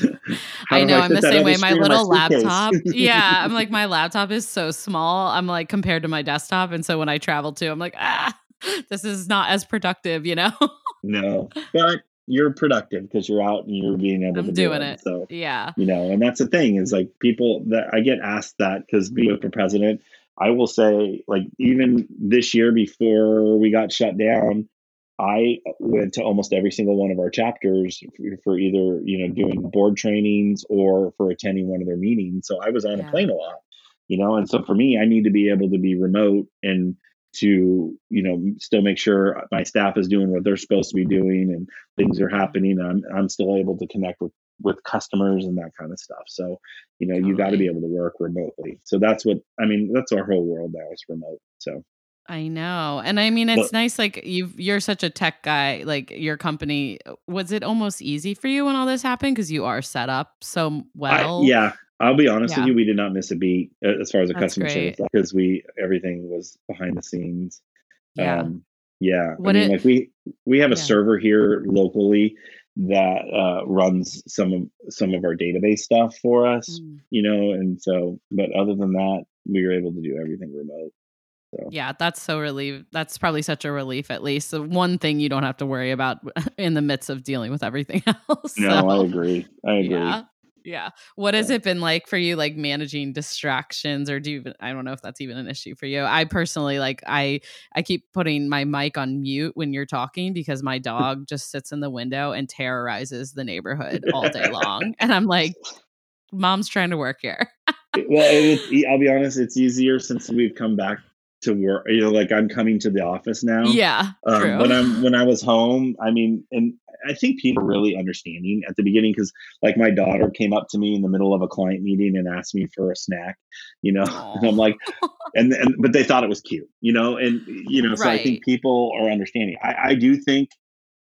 I know, I'm the same way. My little suitcase? laptop. yeah, I'm like my laptop is so small. I'm like compared to my desktop, and so when I travel too, I'm like, ah, this is not as productive, you know? no, but you're productive because you're out and you're being able I'm to do doing it. it. So yeah. you know and that's the thing is like people that i get asked that because being for president i will say like even this year before we got shut down i went to almost every single one of our chapters for- for either you know doing board trainings or for attending one of their meetings so i was on Yeah. a plane a lot you know and so for me i need to be able to be remote and to you know still make sure my staff is doing what they're supposed to be doing and things are happening. I'm i'm still able to connect with with customers and that kind of stuff. So you know you got to be able to work remotely. So that's what i mean that's our whole world now is remote so. I know. And I mean it's Look- nice like you you're such a tech guy, like your company was it almost easy for you when all this happened? Because you are set up so well? I, yeah i'll be honest Yeah. with you we did not miss a beat uh, as far as the That's customer great. service because we everything was behind the scenes Yeah. Um, yeah. What I mean, it- like we we have a Yeah. server here locally that uh, runs some of some of our database stuff for us, Mm. you know, and so. But other than that, we were able to do everything remote. So Yeah, that's so relief. That's probably such a relief, at least. The one thing you don't have to worry about in the midst of dealing with everything else. no, so, I agree. I agree. Yeah. Yeah. What has it been like for you, like managing distractions, or do you even? I don't know if that's even an issue for you. I personally, like, I I keep putting my mic on mute when you're talking because my dog just sits in the window and terrorizes the neighborhood all day long, and I'm like, mom's trying to work here. well, I'll be honest. It's easier since we've come back to work. You know, like I'm coming to the office now. Yeah, Um, true. when I'm when I was home, I mean, and I think people are really understanding at the beginning because, like, my daughter came up to me in the middle of a client meeting and asked me for a snack, you know, and I'm like, and and but they thought it was cute, you know, and you know, so I think people are understanding. I, I do think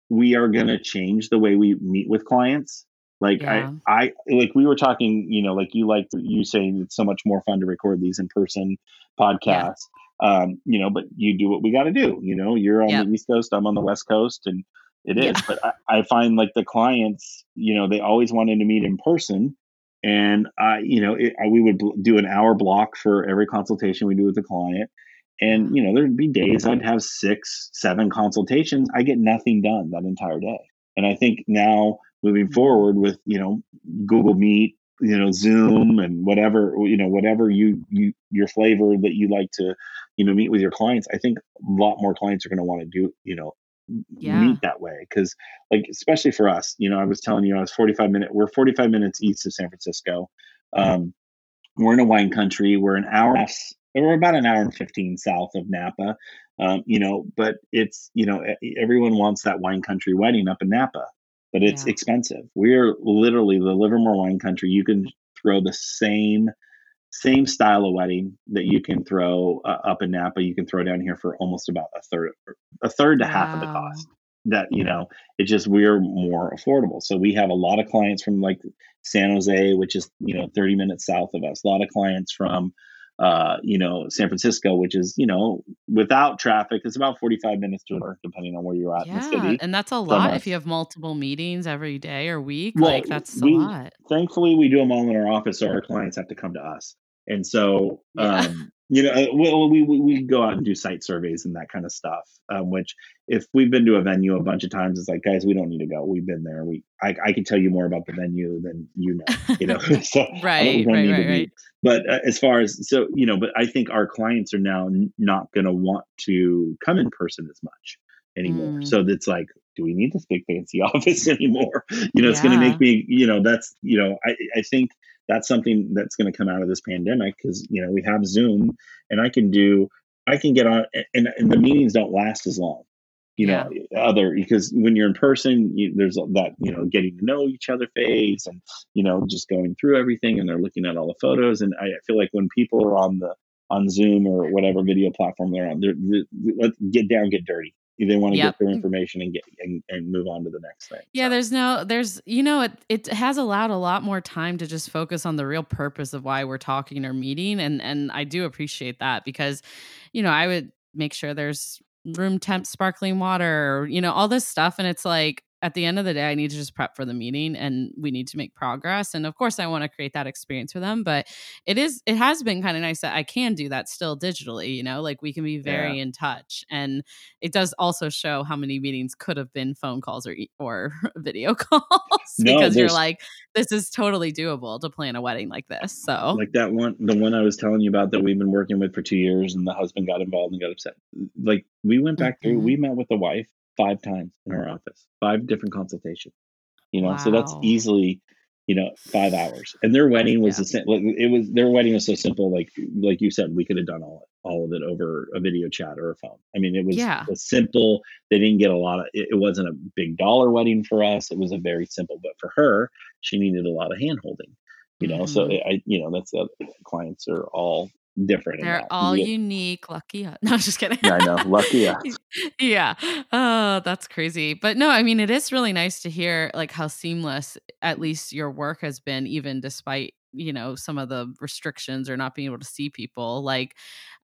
we are going to change the way we meet with clients. Like Yeah. I, I like we were talking, you know, like you like you saying it's so much more fun to record these in person podcasts. Um, you know, but you do what we got to do. You know, you're on Yep. the East Coast, I'm on the West Coast, and it is. Yeah. But I, I find like the clients, you know, they always wanted to meet in person, and I, you know, it, I, we would bl- do an hour block for every consultation we do with the client. And you know, there'd be days I'd have six, seven consultations. I get nothing done that entire day. And I think now moving Mhm. forward with you know Google Meet, you know Zoom, and whatever you know whatever you you your flavor that you like to you know meet with your clients. I think a lot more clients are going to want to do you know Yeah. meet that way because like especially for us, you know, I was telling you I was 45 minute. We're 45 minutes east of San Francisco. Um, we're in a wine country. We're an hour. We're about an hour and 15 south of Napa. Um, you know, but it's you know everyone wants that wine country wedding up in Napa, but it's Yeah. expensive. We're literally the Livermore wine country. You can throw the same same style of wedding that you can throw uh, up in Napa. You can throw down here for almost about a third, a third to half of the cost. That you know, it's just we're more affordable. So we have a lot of clients from like San Jose, which is you know 30 minutes south of us. A lot of clients from uh, you know San Francisco, which is you know without traffic, it's about 45 minutes to work, depending on where you're at in the Yeah, city. and that's a lot if you have multiple meetings every day or week. Well, like that's we- a lot. thankfully we do them all in our office so our clients have to come to us and so Yeah. um you know uh, well, we, we we go out and do site surveys and that kind of stuff um, which if we've been to a venue a bunch of times it's like guys we don't need to go. We've been there. We i, I can tell you more about the venue than you know you know? So Right, right, right, right. but uh, as far as so you know but i think our clients are now n- not going to want to come in person as much anymore. Mm. so it's like do we need this big fancy office anymore? You know it's going to make me you know that's you know i i think that's something that's going to come out of this pandemic because you know we have zoom and i can do i can get on and, and the meetings don't last as long you yeah. know other because when you're in person you, there's that you know getting to know each other phase and you know just going through everything and they're looking at all the photos and i feel like when people are on the on zoom or whatever video platform they're on they're, they're, let's get down get dirty they want to yep. get their information and get and, and move on to the next thing yeah so. there's no there's you know it it has allowed a lot more time to just focus on the real purpose of why we're talking or meeting and and i do appreciate that because you know i would make sure there's room temp sparkling water, you know, all this stuff. And it's like, at the end of the day, I need to just prep for the meeting and we need to make progress. And of course, I want to create that experience for them. But it is, it has been kind of nice that I can do that still digitally, you know, like we can be very yeah. in touch. And it does also show how many meetings could have been phone calls or, or video calls no, because you're like, this is totally doable to plan a wedding like this. So, like that one, the one I was telling you about that we've been working with for two years and the husband got involved and got upset. Like we went back mm-hmm. through, we met with the wife five times in our office, five different consultations. You know, wow. so that's easily, you know, five hours. And their wedding was yeah. the it was their wedding was so simple. Like like you said, we could have done all all of it over a video chat or a phone. I mean, it was, yeah. was simple. They didn't get a lot of. It, it wasn't a big dollar wedding for us. It was a very simple. But for her, she needed a lot of hand holding. You know, mm-hmm. so I, you know, that's the clients are all different. They're all get, unique. Lucky us. No, just kidding. yeah, I know. Lucky us. yeah. Oh, that's crazy. But no, I mean, it is really nice to hear like how seamless at least your work has been, even despite you know some of the restrictions or not being able to see people like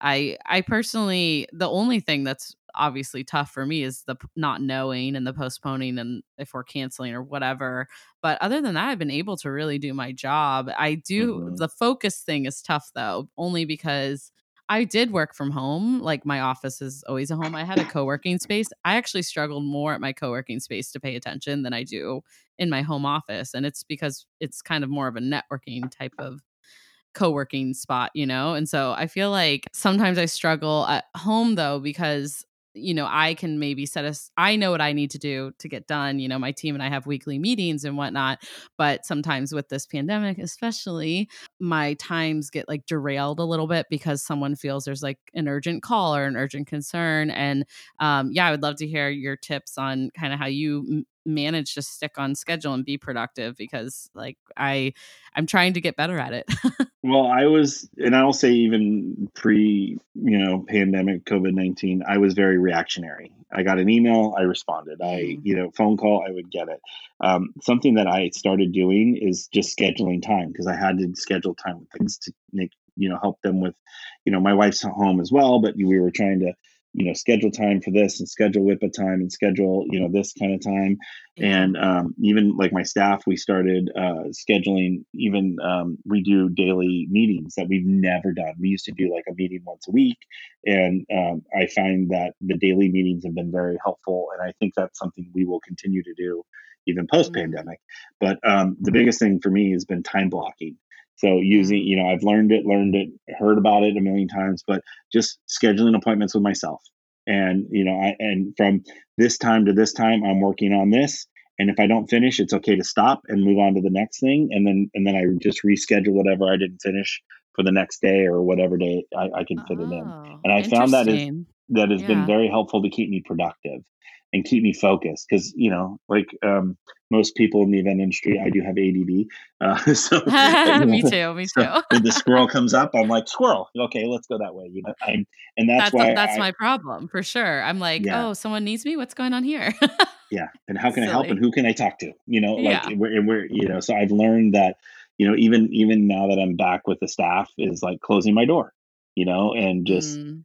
i i personally the only thing that's obviously tough for me is the not knowing and the postponing and if we're canceling or whatever. But other than that, I've been able to really do my job. I do mm-hmm. the focus thing is tough though, only because I did work from home. Like my office is always a home. I had a co working space. I actually struggled more at my co working space to pay attention than I do in my home office. And it's because it's kind of more of a networking type of co-working spot you know and so i feel like sometimes i struggle at home though because you know, I can maybe set us, I know what I need to do to get done. You know, my team and I have weekly meetings and whatnot. But sometimes with this pandemic, especially, my times get like derailed a little bit because someone feels there's like an urgent call or an urgent concern. And um, yeah, I would love to hear your tips on kind of how you manage to stick on schedule and be productive because like i i'm trying to get better at it. Well i was and i'll say even pre you know pandemic covid-19 i was very reactionary. I got an email i responded. I mm. you know phone call i would get it. Um, something that i started doing is just scheduling time because i had to schedule time with kids to make you know help them with you know my wife's home as well but we were trying to you know schedule time for this and schedule WIPA time and schedule you know this kind of time yeah. and um, even like my staff we started uh, scheduling even um, we do daily meetings that we've never done we used to do like a meeting once a week and um, i find that the daily meetings have been very helpful and i think that's something we will continue to do even post pandemic mm-hmm. but um, the biggest thing for me has been time blocking so using, you know, I've learned it, learned it, heard about it a million times, but just scheduling appointments with myself. And, you know, I, and from this time to this time, I'm working on this. And if I don't finish, it's okay to stop and move on to the next thing. And then, and then I just reschedule whatever I didn't finish for the next day or whatever day I, I can fit oh, it in. Oh, and I found that is, that has yeah. been very helpful to keep me productive and keep me focused because you know like um, most people in the event industry i do have add uh, so me too me too when the squirrel comes up i'm like squirrel okay let's go that way you know I'm, and that's, that's why that's I, my problem for sure i'm like yeah. oh someone needs me what's going on here yeah and how can Silly. i help and who can i talk to you know like yeah. we're, and we're you know so i've learned that you know even even now that i'm back with the staff is like closing my door you know and just mm.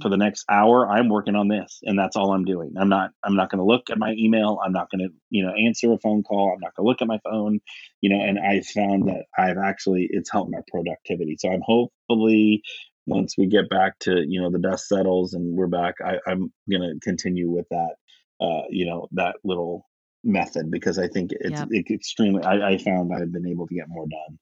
for the next hour i'm working on this and that's all i'm doing. I'm not i'm not going to look at my email. I'm not going to you know answer a phone call. I'm not going to look at my phone you know and i found that i've actually it's helped my productivity. So i'm hopefully once we get back to you know the dust settles and we're back I, i'm going to continue with that uh you know that little method because i think it's yep. it, extremely I, I found i've been able to get more done.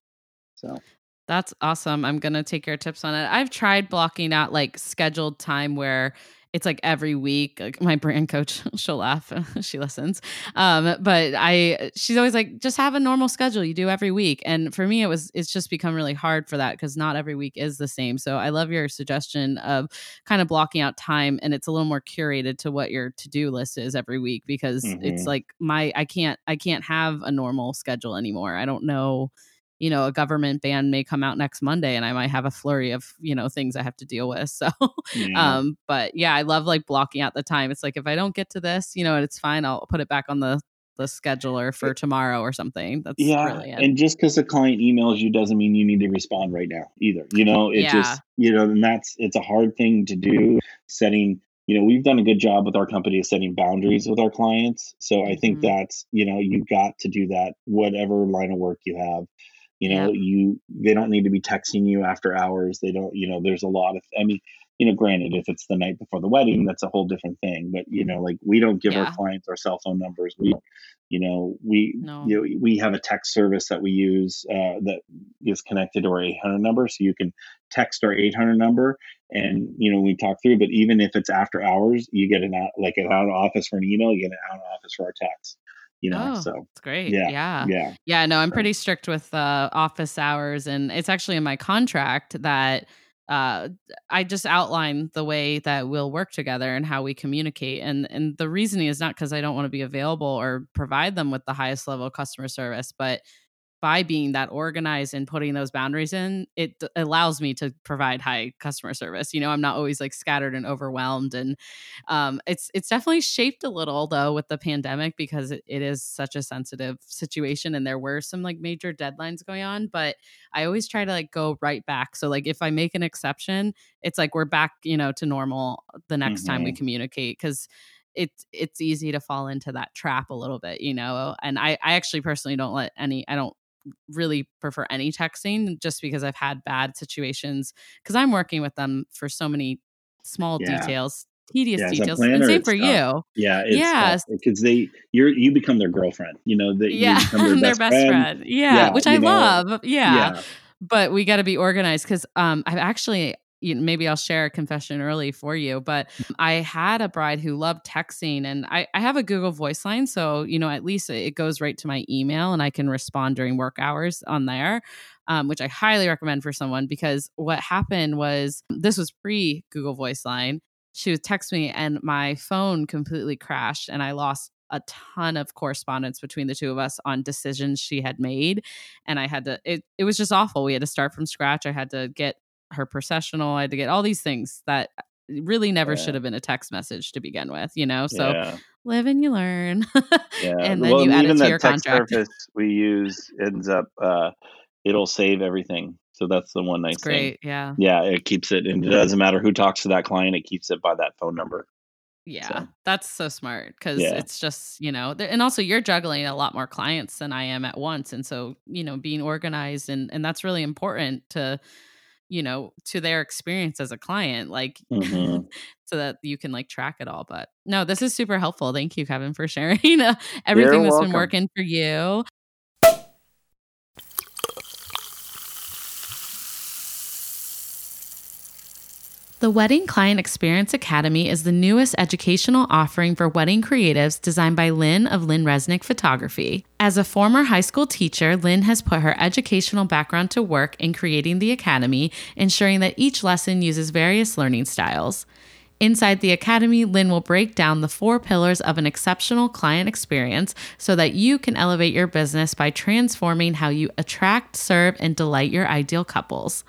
So that's awesome. I'm going to take your tips on it. I've tried blocking out like scheduled time where it's like every week. Like my brand coach, she'll laugh. she listens. Um, but I, she's always like, just have a normal schedule you do every week. And for me, it was, it's just become really hard for that because not every week is the same. So I love your suggestion of kind of blocking out time and it's a little more curated to what your to do list is every week because mm-hmm. it's like my, I can't, I can't have a normal schedule anymore. I don't know you know, a government ban may come out next Monday and I might have a flurry of, you know, things I have to deal with. So, yeah. um, but yeah, I love like blocking out the time. It's like if I don't get to this, you know, it's fine, I'll put it back on the the scheduler for tomorrow or something. That's yeah. Brilliant. And just because the client emails you doesn't mean you need to respond right now either. You know, it yeah. just you know, and that's it's a hard thing to do. Setting, you know, we've done a good job with our company of setting boundaries with our clients. So I think mm-hmm. that's you know, you got to do that, whatever line of work you have. You know, yeah. you they don't need to be texting you after hours. They don't, you know, there's a lot of I mean, you know, granted, if it's the night before the wedding, that's a whole different thing. But you know, like we don't give yeah. our clients our cell phone numbers. We, you know, we no. you know, we have a text service that we use uh, that is connected to our 800 number, so you can text our 800 number, and you know we talk through. But even if it's after hours, you get an out like an out of office for an email, you get an out of office for our text you know oh, so it's great yeah yeah yeah yeah no i'm pretty strict with uh, office hours and it's actually in my contract that uh, I just outline the way that we'll work together and how we communicate. And and the reasoning is not because I don't want to be available or provide them with the highest level of customer service, but by being that organized and putting those boundaries in, it allows me to provide high customer service. You know, I'm not always like scattered and overwhelmed, and um, it's it's definitely shaped a little though with the pandemic because it, it is such a sensitive situation, and there were some like major deadlines going on. But I always try to like go right back. So like if I make an exception, it's like we're back, you know, to normal the next mm-hmm. time we mm-hmm. communicate because it's it's easy to fall into that trap a little bit you know and i i actually personally don't let any i don't really prefer any texting just because I've had bad situations because I'm working with them for so many small yeah. details, tedious yeah, details. And same for tough. you. Yeah. yeah. Because they, you're, you become their girlfriend, you know, that yeah. their, best, best friend. friend. Yeah. yeah which I know, love. Yeah. But we got to be organized because um, I've actually, you know, maybe I'll share a confession early for you, but I had a bride who loved texting and I, I have a Google voice line. So, you know, at least it goes right to my email and I can respond during work hours on there. Um, which I highly recommend for someone because what happened was this was pre Google Voice Line. She would text me and my phone completely crashed and I lost a ton of correspondence between the two of us on decisions she had made and i had to it, it was just awful we had to start from scratch i had to get her processional. I had to get all these things that uh, really never yeah. should have been a text message to begin with, you know? So yeah. live and you learn. yeah. And then well, you add it to your contract. Surface we use ends up, uh, it'll save everything. So that's the one nice great, thing. Yeah. Yeah. It keeps it, and it doesn't matter who talks to that client, it keeps it by that phone number. Yeah, so. that's so smart because yeah. it's just, you know, and also you're juggling a lot more clients than I am at once. And so, you know, being organized and, and that's really important to, you know to their experience as a client like mm-hmm. so that you can like track it all but no this is super helpful thank you kevin for sharing uh, everything You're that's welcome. been working for you The Wedding Client Experience Academy is the newest educational offering for wedding creatives designed by Lynn of Lynn Resnick Photography. As a former high school teacher, Lynn has put her educational background to work in creating the academy, ensuring that each lesson uses various learning styles. Inside the Academy, Lynn will break down the four pillars of an exceptional client experience so that you can elevate your business by transforming how you attract, serve, and delight your ideal couples.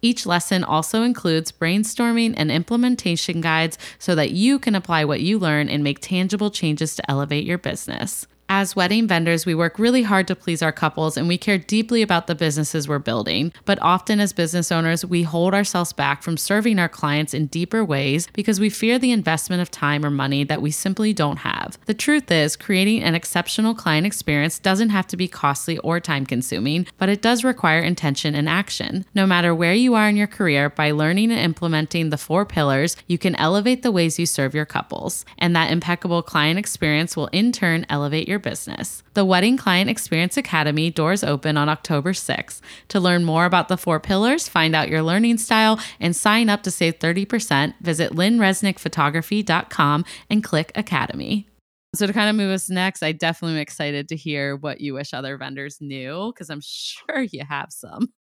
Each lesson also includes brainstorming and implementation guides so that you can apply what you learn and make tangible changes to elevate your business. As wedding vendors, we work really hard to please our couples and we care deeply about the businesses we're building. But often, as business owners, we hold ourselves back from serving our clients in deeper ways because we fear the investment of time or money that we simply don't have. The truth is, creating an exceptional client experience doesn't have to be costly or time consuming, but it does require intention and action. No matter where you are in your career, by learning and implementing the four pillars, you can elevate the ways you serve your couples. And that impeccable client experience will in turn elevate your your business. The Wedding Client Experience Academy doors open on October 6th. To learn more about the four pillars, find out your learning style, and sign up to save 30%, visit lynnresnickphotography.com and click Academy. So to kind of move us next, I definitely am excited to hear what you wish other vendors knew because I'm sure you have some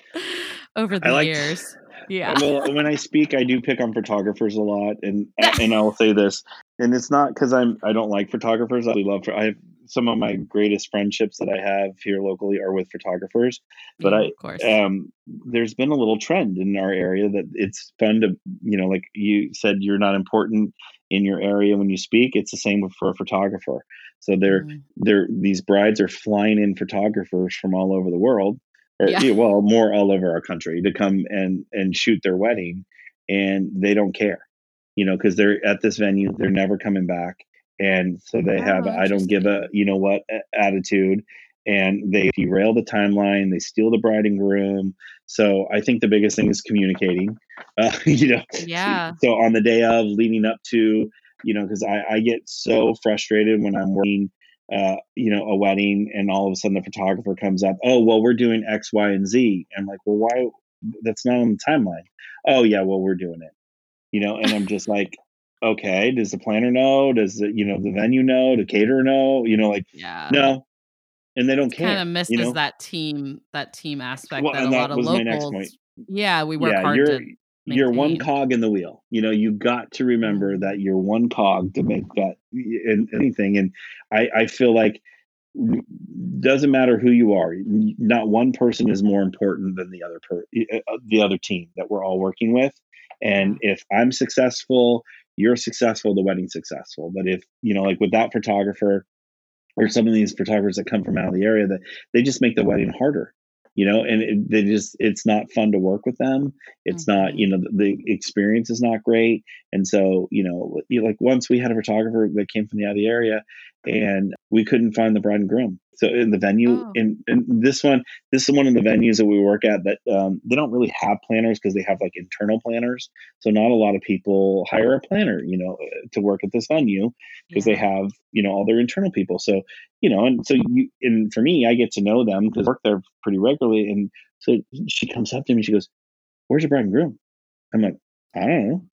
over the like, years. Yeah. Well, when I speak, I do pick on photographers a lot, and and I'll say this, and it's not because I'm I don't like photographers. I love I have some of my greatest friendships that I have here locally are with photographers, but yeah, I um there's been a little trend in our area that it's fun to you know like you said you're not important in your area when you speak. It's the same for a photographer. So they're mm. they're these brides are flying in photographers from all over the world, or yeah. well, more all over our country to come and and shoot their wedding, and they don't care, you know, because they're at this venue, they're never coming back, and so they oh, have I don't give a you know what attitude. And they derail the timeline. They steal the bride and groom. So I think the biggest thing is communicating. Uh, you know, yeah. So on the day of, leading up to, you know, because I, I get so frustrated when I'm working, uh, you know, a wedding, and all of a sudden the photographer comes up. Oh, well, we're doing X, Y, and Z. I'm like, well, why? That's not on the timeline. Oh, yeah, well, we're doing it. You know, and I'm just like, okay, does the planner know? Does the you know the venue know? The caterer know? You know, like, yeah. no, and they don't care. Kind of misses you know? that team that team aspect well, that a lot of locals. Yeah, we work yeah, hard you're, to. You're one cog in the wheel. You know, you got to remember mm-hmm. that you're one cog to make that in anything. And I, I feel like doesn't matter who you are not one person is more important than the other per uh, uh, the other team that we're all working with and if i'm successful you're successful the wedding's successful but if you know like with that photographer or some of these photographers that come from out of the area that they just make the wedding harder you know and it, they just it's not fun to work with them. It's mm-hmm. not you know the, the, experience is not great. And so you know like once we had a photographer that came from the out of the area and we couldn't find the bride and groom so in the venue, oh. in, in, this one, this is one of the venues that we work at that um, they don't really have planners because they have like internal planners. So not a lot of people hire a planner, you know, to work at this venue because yeah. they have you know all their internal people. So you know, and so you and for me, I get to know them because I work there pretty regularly. And so she comes up to me, she goes, "Where's your bride and groom?" I'm like, I don't know.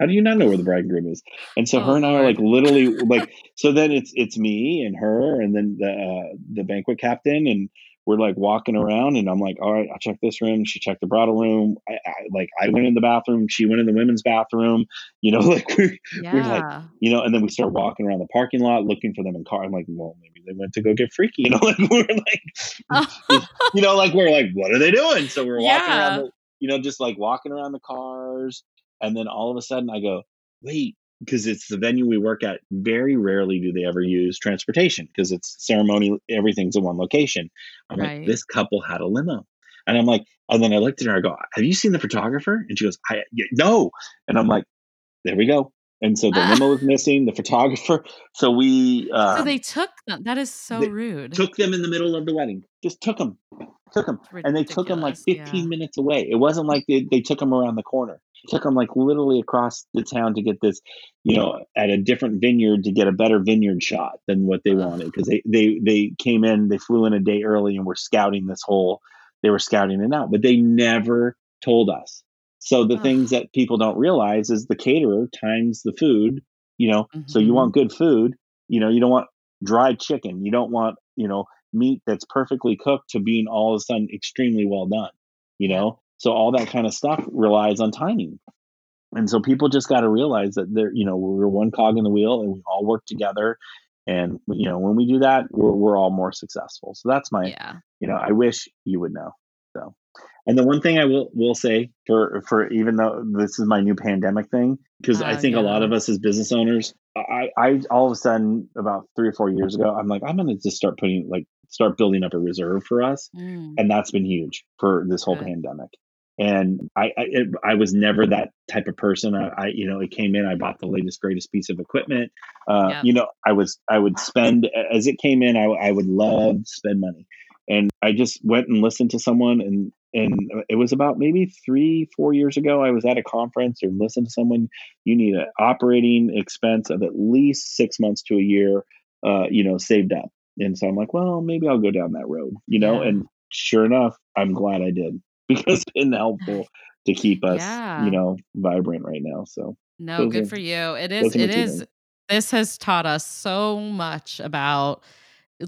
How do you not know where the bride and groom is? And so oh, her and I are like literally like so then it's it's me and her and then the uh, the banquet captain and we're like walking around and I'm like, all right, I'll check this room. She checked the bridal room. I, I like I went in the bathroom. She went in the women's bathroom. You know, like we, yeah. we're like, you know, and then we start walking around the parking lot looking for them in car. I'm like, well, maybe they went to go get freaky. You know, like we're like, you know, like we're like, what are they doing? So we're walking yeah. around, the, you know, just like walking around the cars and then all of a sudden I go, wait, because it's the venue we work at. Very rarely do they ever use transportation because it's ceremony, everything's in one location. I'm right. like, this couple had a limo. And I'm like, and then I looked at her, I go, Have you seen the photographer? And she goes, I no. And I'm like, there we go. And so the limo was missing, the photographer. So we. Uh, so they took them. That is so rude. Took them in the middle of the wedding. Just took them. Took them. And they took them like 15 yeah. minutes away. It wasn't like they, they took them around the corner. It took them like literally across the town to get this, you know, at a different vineyard to get a better vineyard shot than what they wanted because they, they, they came in, they flew in a day early and were scouting this whole, they were scouting it out, but they never told us so the things that people don't realize is the caterer times the food, you know, mm-hmm. so you want mm-hmm. good food, you know, you don't want dried chicken, you don't want, you know, meat that's perfectly cooked to being all of a sudden extremely well done, you know? So all that kind of stuff relies on timing. And so people just got to realize that they're, you know, we're one cog in the wheel and we all work together. And, you know, when we do that, we're, we're all more successful. So that's my, yeah. you know, I wish you would know. So and the one thing I will will say for for even though this is my new pandemic thing, because uh, I think yeah. a lot of us as business owners, I I all of a sudden about three or four years ago, I'm like I'm gonna just start putting like start building up a reserve for us, mm. and that's been huge for this whole pandemic. And I I, it, I, was never that type of person. I, I, you know it came in, I bought the latest greatest piece of equipment. Uh, yeah. You know I was I would spend as it came in, I I would love spend money and I just went and listened to someone and and it was about maybe three four years ago i was at a conference or listened to someone you need an operating expense of at least six months to a year uh, you know, saved up. And so I'm like, well, maybe I'll go down that road, you know. Yeah. And sure enough, I'm glad I did because it's been helpful to keep us, yeah. you know, vibrant right now. So no, good are, for you. It is. It is. Things. This has taught us so much about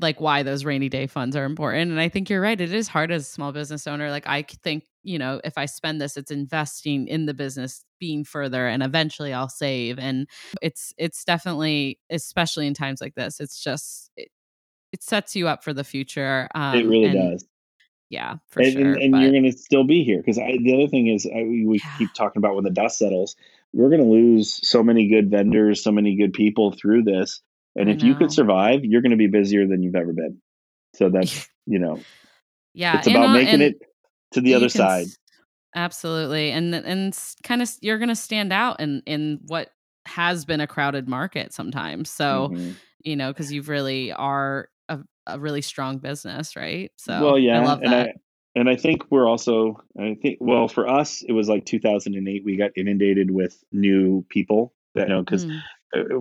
like why those rainy day funds are important. And I think you're right. It is hard as a small business owner. Like I think, you know, if I spend this, it's investing in the business being further and eventually I'll save. And it's it's definitely, especially in times like this, it's just it, it sets you up for the future. Um, it really and, does. Yeah, for and, sure. And, and you're going to still be here because the other thing is I, we yeah. keep talking about when the dust settles, we're going to lose so many good vendors, so many good people through this and if you could survive, you're going to be busier than you've ever been. So that's, you know, yeah, it's about making it to the other side. Absolutely. And, and kind of, you're going to stand out in, in what has been a crowded market sometimes. So, mm-hmm. you know, cause you've really are a, a, really strong business, right? So, well, yeah. I. And I, and I think we're also, I think, well, for us, it was like 2008, we got inundated with new people that, you know, because mm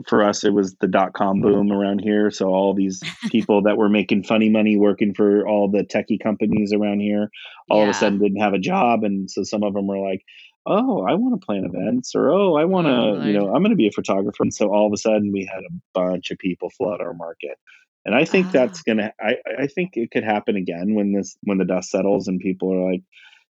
for us it was the dot com boom around here. So all these people that were making funny money working for all the techie companies around here all yeah. of a sudden didn't have a job. And so some of them were like oh i want to plan events or oh i want to oh, you know i'm going to be a photographer. And so all of a sudden we had a bunch of people flood our market. And i think ah. that's going to i i think it could happen again when this when the dust settles and people are like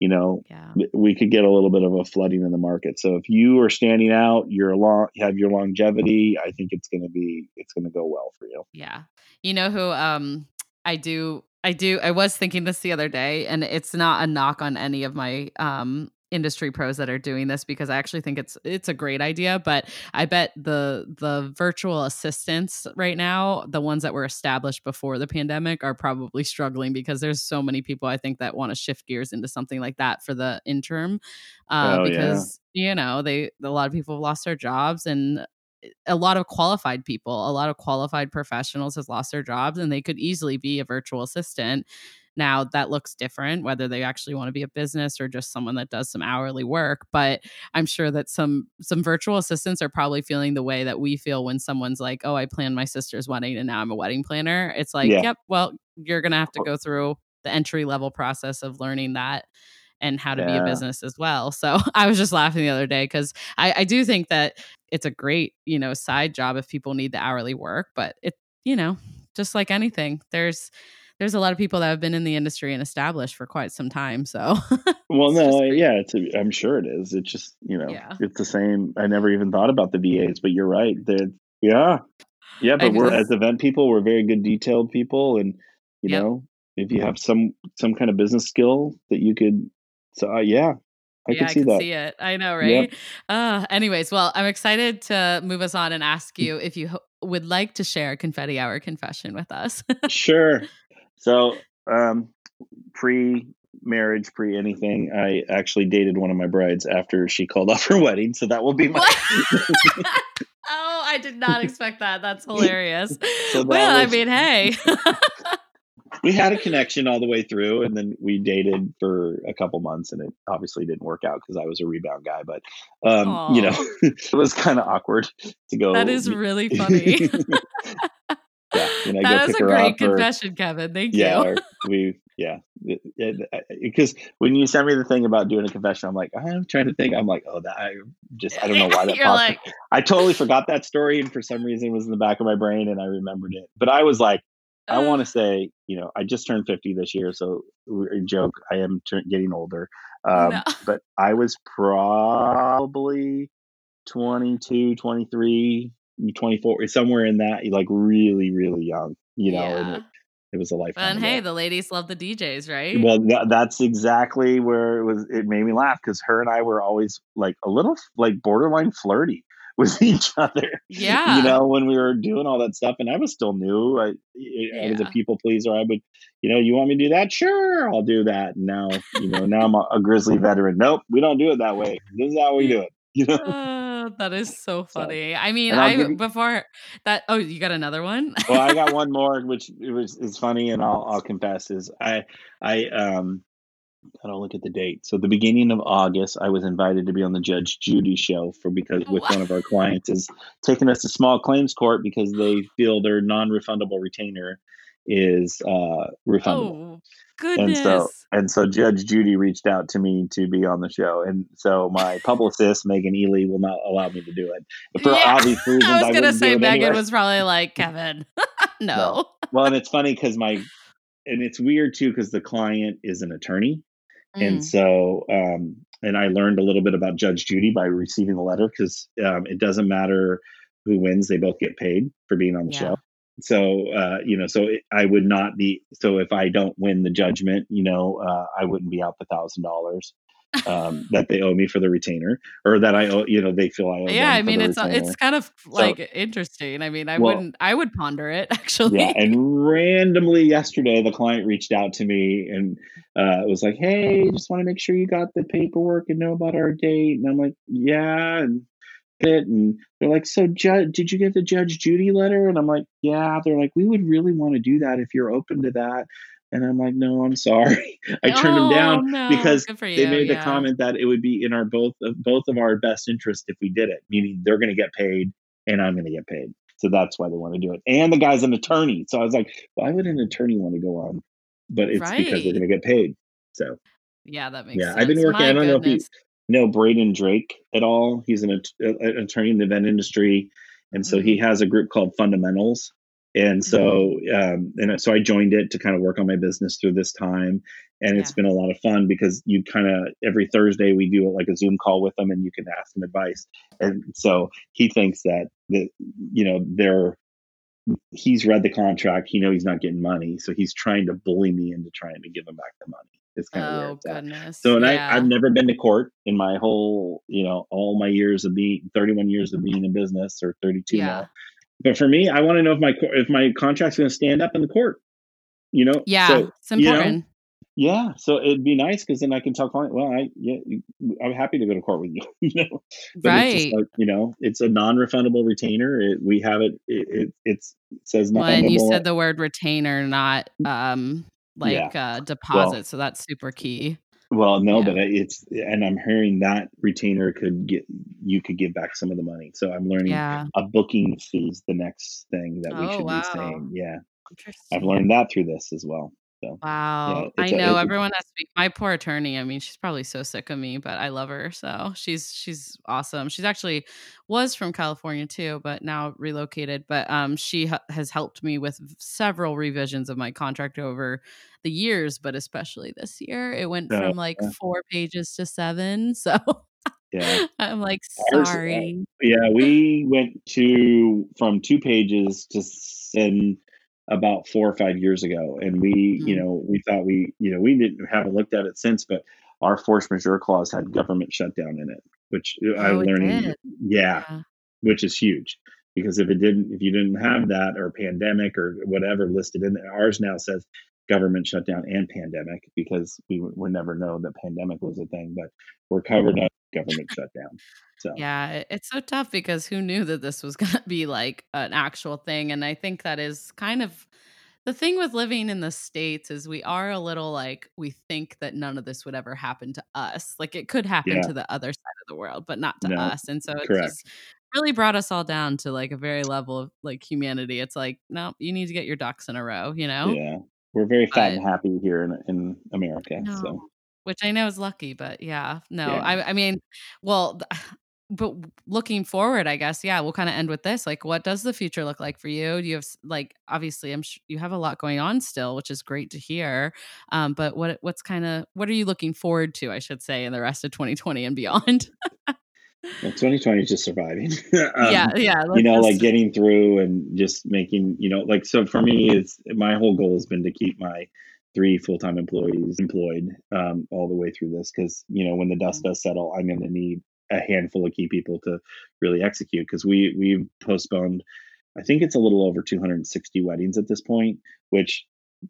you know, yeah. we could get a little bit of a flooding in the market. So if you are standing out, you're long, have your longevity. I think it's going to be, it's going to go well for you. Yeah. You know who, um, I do, I do, I was thinking this the other day and it's not a knock on any of my, um, industry pros that are doing this because I actually think it's it's a great idea. But I bet the the virtual assistants right now, the ones that were established before the pandemic, are probably struggling because there's so many people I think that want to shift gears into something like that for the interim. Uh, oh, because yeah. you know they a lot of people have lost their jobs and a lot of qualified people, a lot of qualified professionals has lost their jobs and they could easily be a virtual assistant now that looks different, whether they actually want to be a business or just someone that does some hourly work. But I'm sure that some some virtual assistants are probably feeling the way that we feel when someone's like, "Oh, I planned my sister's wedding and now I'm a wedding planner." It's like, yeah. "Yep, well, you're gonna have to go through the entry level process of learning that." and how to yeah. be a business as well. So I was just laughing the other day because I, I, do think that it's a great, you know, side job if people need the hourly work, but it, you know, just like anything, there's there's a lot of people that have been in the industry and established for quite some time. So, well, no, yeah, it's a, I'm sure it is. It's just you know, yeah. it's the same. I never even thought about the VAs, but you're right. They're, yeah, yeah. But we're as event people, we're very good detailed people, and you yep. know, if you have some some kind of business skill that you could, so uh, yeah, I yeah, can see I can that. see it. I know, right? Yep. Uh, anyways, well, I'm excited to move us on and ask mm. you if you ho- would like to share a confetti hour confession with us. sure. So, um, pre marriage, pre anything, I actually dated one of my brides after she called off her wedding. So that will be my. oh, I did not expect that. That's hilarious. So that well, was... I mean, hey. we had a connection all the way through, and then we dated for a couple months, and it obviously didn't work out because I was a rebound guy. But um, you know, it was kind of awkward to go. That is really funny yeah, you know, that was a great confession, or, Kevin. Thank you. yeah, you. we, yeah, because when you sent me the thing about doing a confession, I'm like, I'm trying to think. I'm like, oh, that I just, I don't know why that. You're like, I totally forgot that story, and for some reason, it was in the back of my brain, and I remembered it. But I was like, I want to say, you know, I just turned 50 this year, so joke. I am t- getting older, um, no. but I was probably 22, 23 24 somewhere in that like really really young you know yeah. and it, it was a life and hey the ladies love the djs right? Well that, that's exactly where it was it made me laugh because her and i were always like a little like borderline flirty with each other yeah. you know when we were doing all that stuff and i was still new i, yeah. I was a people pleaser i would you know you want me to do that? Sure i'll do that. And now you know now i'm a, a grizzly veteran. Nope we don't do it that way. This is how we do it you know? uh, that is so funny. So, I mean, I you, before that. Oh, you got another one? well, I got one more, which it was is funny, and I'll I'll confess is I I um I don't look at the date. So the beginning of August, I was invited to be on the Judge Judy show for because with one of our clients is taking us to small claims court because they feel their non-refundable retainer is uh, refundable. Oh, goodness. And so and so Judge Judy reached out to me to be on the show. And so my publicist, Megan Ely, will not allow me to do it. For Yeah. obvious reasons. I was gonna say Megan anyway. was probably like Kevin. no. No. Well, and it's funny because my and it's weird too because the client is an attorney. Mm. And so, um, and I learned a little bit about Judge Judy by receiving the letter because um, it doesn't matter who wins; they both get paid for being on the Yeah. show. So, uh, you know, so it, I would not be. So, if I don't win the judgment, you know, uh, I wouldn't be out the thousand dollars um, that they owe me for the retainer, or that I owe. You know, they feel I owe. yeah, I mean it's uh, retainer. it's kind of like interesting. I mean, I Well- wouldn't I would ponder it actually. yeah and randomly yesterday the client reached out to me and uh it was like hey just want to make sure you got the paperwork and know about our date and i'm like yeah and it and they're like so judge did you get the judge judy letter? And i'm like yeah. They're like we would really want to do that if you're open to that. And i'm like no i'm sorry. I turned them Oh, down no. because they made the yeah. comment that it would be in our both of both of our best interest if we did it meaning they're going to get paid and i'm going to get paid. So that's why they want to do it. And the guy's an attorney. So i was like why would an attorney want to go on? But it's because they're going to get paid. So Yeah, that makes yeah sense. i've been working My i don't know if you goodness. Know braden drake at all? He's an, an attorney in the event industry and so he has a group called fundamentals. And so um, and so i joined it to kind of work on my business through this time. And it's been a lot of fun because you kind of every thursday we do like a zoom call with them and you can ask them advice. And so he thinks that that you know they're he's read the contract. He know he's not getting money. So he's trying to bully me into trying to give him back the money it's kind of Oh at goodness. so and yeah. I, I've never been to court in my whole, you know, all my years of being 31 years of being in business or 32 Yeah. now. But for me, I want to know if my if my contract's going to stand up in the court. You know, yeah, So, it's you know, important. yeah, so it'd be nice because then I can tell client, well, I yeah, I'm happy to go to court with you. you know, but right. like, you know, it's a non-refundable retainer. It, we have it. It, it it's it says Well, and you said the word retainer, not um like uh deposit. so that's super key. Well, no, Yeah. but it's and I'm hearing that retainer could get you could give back some of the money. So I'm learning Yeah. a booking fee is the next thing that we Oh, should wow. be saying. Yeah, I've learned that through this as well. So Wow. Yeah, I it's a- know everyone has to be my poor attorney. I mean, she's probably so sick of me, but I love her. So she's she's awesome. She's actually was from California too, but now relocated. But um she ha- has helped me with several revisions of my contract over the years, but especially this year. It went from like yeah. 4 pages to 7. So yeah, I'm like Ours, uh, sorry. yeah, we went to from two pages to send about four or five years ago, and we, you Mm. know, we thought we, you know, we didn't haven't looked at it since, but our force majeure clause had government shutdown in it, which I'm Oh, it learning. Yeah, Yeah. which is huge because if it didn't if you didn't have that or pandemic or whatever listed in there ours now says government shutdown and pandemic because we would never know that pandemic was a thing but we're covered under government shutdown so Yeah, it's so tough because who knew that this was going to be like an actual thing? And I think that is kind of the thing with living in the States is we are a little like, we think that none of this would ever happen to us. Like it could happen Yeah. to the other side of the world, but not to No, us. And so it's correct. just really brought us all down to like a very level of like humanity. It's like, no, you need to get your ducks in a row, you know? yeah we're very fat and happy here in, in america No. so which I know is lucky, but yeah, no, Yeah. I, I mean, well, but looking forward, I guess, yeah, we'll kind of end with this. Like, what does the future look like for you? Do you have like, obviously, I'm sure you have a lot going on still, which is great to hear. Um, but what, what's kind of, what are you looking forward to? I should say, in the rest of 2020 and beyond. well, 2020 is just surviving Um, yeah, yeah, you know like getting through and just making you know like so for me it's my whole goal has been to keep my three full-time employees employed um, all the way through this because you know when the dust does settle i'm going to need a handful of key people to really execute because we we've postponed i think it's a little over 260 weddings at this point which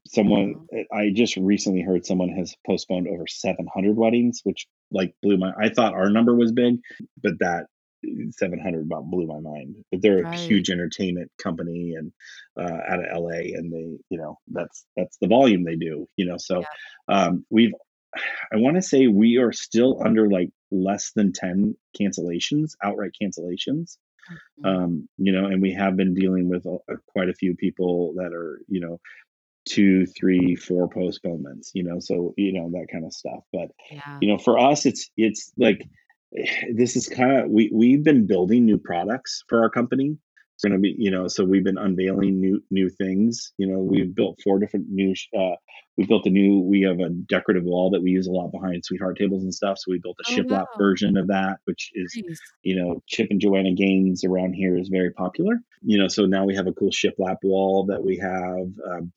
someone i just recently heard someone has postponed over 700 weddings which like blew my i thought our number was big but that 700 about blew my mind but they're Right. a huge entertainment company and uh, out of la and they you know that's that's the volume they do you know so um, we've I want to say we are still under like less than 10 cancellations, outright cancellations. Mm-hmm. Um, you know, and we have been dealing with a, quite a few people that are, you know, two, three, four postponements, you know, so, you know, that kind of stuff. But, yeah. you know, for us, it's, it's like, this is kind of, we, we've been building new products for our company it's going to be, you know, so we've been unveiling new new things. You know, we've built four different new. Uh, we built a new. We have a decorative wall that we use a lot behind sweetheart tables and stuff. So we built a oh, shiplap wow. version of that, which is, nice. you know, Chip and Joanna Gaines around here is very popular. You know, so now we have a cool shiplap wall that we have. Um,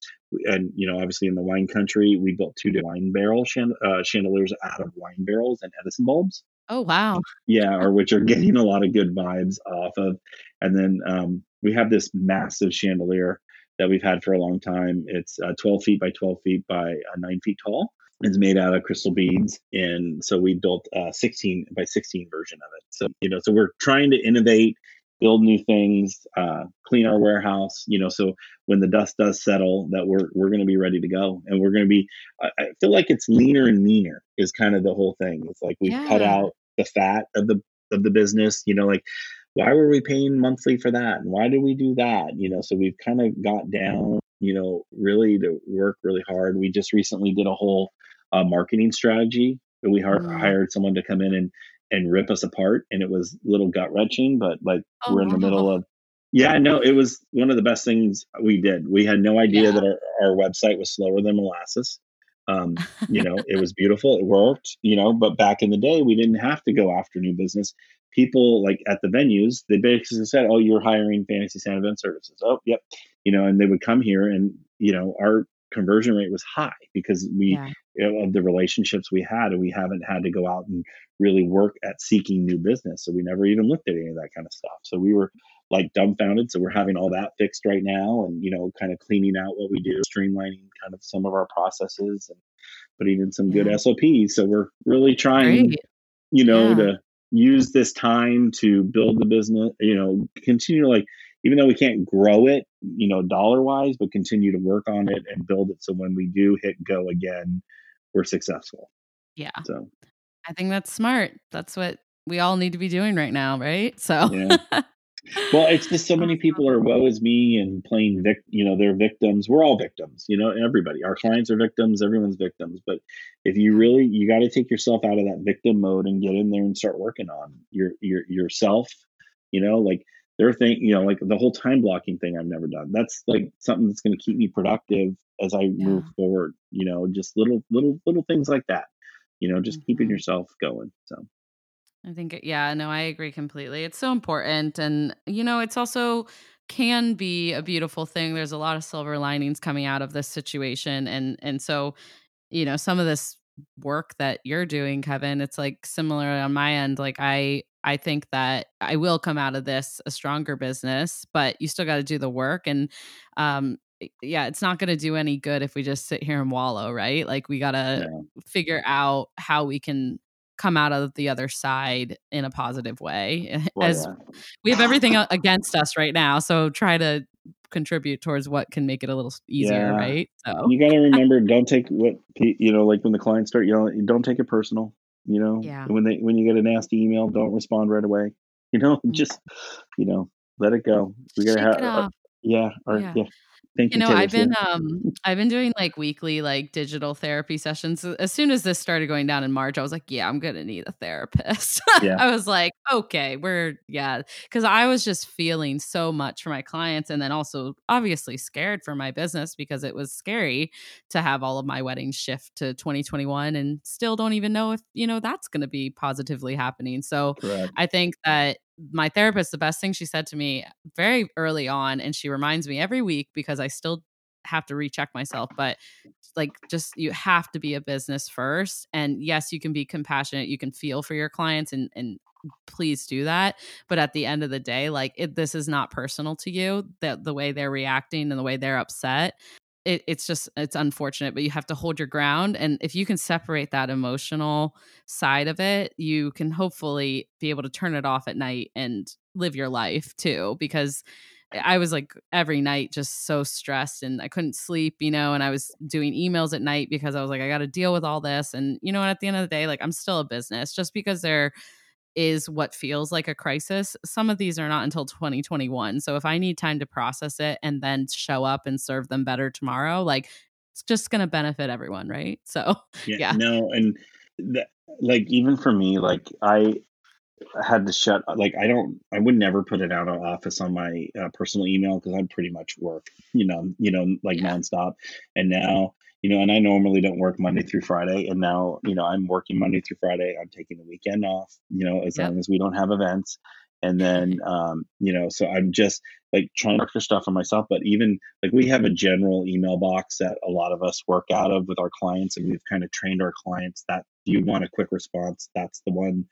and you know, obviously in the wine country, we built two wine barrel uh, chandeliers out of wine barrels and Edison bulbs. Oh wow! Yeah, or which are getting a lot of good vibes off of. And then um, we have this massive chandelier that we've had for a long time. It's uh, 12 feet by 12 feet by uh, nine feet tall. It's made out of crystal beads, and so we built a 16 by 16 version of it. So you know, so we're trying to innovate build new things, uh, clean our warehouse. You know, so when the dust does settle, that we're we're going to be ready to go, and we're going to be. I, I, feel like it's leaner and meaner is kind of the whole thing. It's like we've yeah. cut out the fat of the of the business. You know, like why were we paying monthly for that, and why did we do that? You know, so we've kind of got down. You know, really to work really hard. We just recently did a whole uh, marketing strategy. We mm. hired someone to come in and and rip us apart and it was a little gut wrenching but like oh, we're in the middle of yeah no it was one of the best things we did. We had no idea yeah. that our, our website was slower than molasses. Um, you know it was beautiful it worked you know but back in the day we didn't have to go after new business. People like at the venues they basically said oh you're hiring fantasy sound event services. Oh yep you know and they would come here and you know our conversion rate was high because we yeah. of the relationships we had and we haven't had to go out and really work at seeking new business so we never even looked at any of that kind of stuff so we were like dumbfounded so we're having all that fixed right now and you know kind of cleaning out what we do streamlining kind of some of our processes and putting in some yeah. good SOPs so we're really trying Great. you know yeah. to use this time to build the business you know continue like even though we can't grow it, you know, dollar wise, but continue to work on it and build it so when we do hit go again, we're successful. Yeah. So I think that's smart. That's what we all need to be doing right now, right? So yeah. well, it's just so many people are woe is me and playing vic, you know, they're victims. We're all victims, you know, everybody. Our clients are victims, everyone's victims. But if you really you got to take yourself out of that victim mode and get in there and start working on your your yourself, you know, like there are things, you know, like the whole time blocking thing I've never done. That's like something that's going to keep me productive as I yeah. move forward. You know, just little, little, little things like that. You know, just mm-hmm. keeping yourself going. So. I think, yeah, no, I agree completely. It's so important. And, you know, it's also can be a beautiful thing. There's a lot of silver linings coming out of this situation. And, and so, you know, some of this work that you're doing, Kevin, it's like similar on my end. Like I I think that I will come out of this a stronger business, but you still got to do the work. And um, yeah, it's not going to do any good if we just sit here and wallow, right? Like we got to yeah. figure out how we can come out of the other side in a positive way. Well, As yeah. we have everything against us right now, so try to contribute towards what can make it a little easier, yeah. right? So you got to remember, don't take what you know, like when the clients start yelling, don't take it personal. You know, yeah. when they when you get a nasty email, don't respond right away. You know, mm. just you know, let it go. We gotta Shake have, uh, yeah, or, yeah, yeah. Thank you, you know, I've been um I've been doing like weekly like digital therapy sessions. As soon as this started going down in March, I was like, yeah, I'm gonna need a therapist. Yeah. I was like, okay, we're yeah, because I was just feeling so much for my clients, and then also obviously scared for my business because it was scary to have all of my weddings shift to 2021, and still don't even know if you know that's going to be positively happening. So Correct. I think that my therapist, the best thing she said to me very early on, and she reminds me every week because I still have to recheck myself, but like just you have to be a business first. And yes, you can be compassionate, you can feel for your clients and and please do that. But at the end of the day, like it, this is not personal to you, that the way they're reacting and the way they're upset it, it's just it's unfortunate but you have to hold your ground and if you can separate that emotional side of it you can hopefully be able to turn it off at night and live your life too because I was like every night just so stressed and I couldn't sleep, you know, and I was doing emails at night because I was like, I got to deal with all this. And, you know, and at the end of the day, like I'm still a business just because there is what feels like a crisis. Some of these are not until 2021. So if I need time to process it and then show up and serve them better tomorrow, like it's just going to benefit everyone. Right. So, yeah. yeah. No. And, that, like even for me like i had to shut like i don't i would never put it out of office on my uh, personal email because i'd pretty much work you know you know like yeah. nonstop and now you know and i normally don't work monday through friday and now you know i'm working monday through friday. I'm taking the weekend off you know as yep. long as we don't have events. And then um you know so i'm just like trying to work for stuff for myself but even like we have a general email box that a lot of us work out of with our clients and we've kind of trained our clients that if you want a quick response that's the one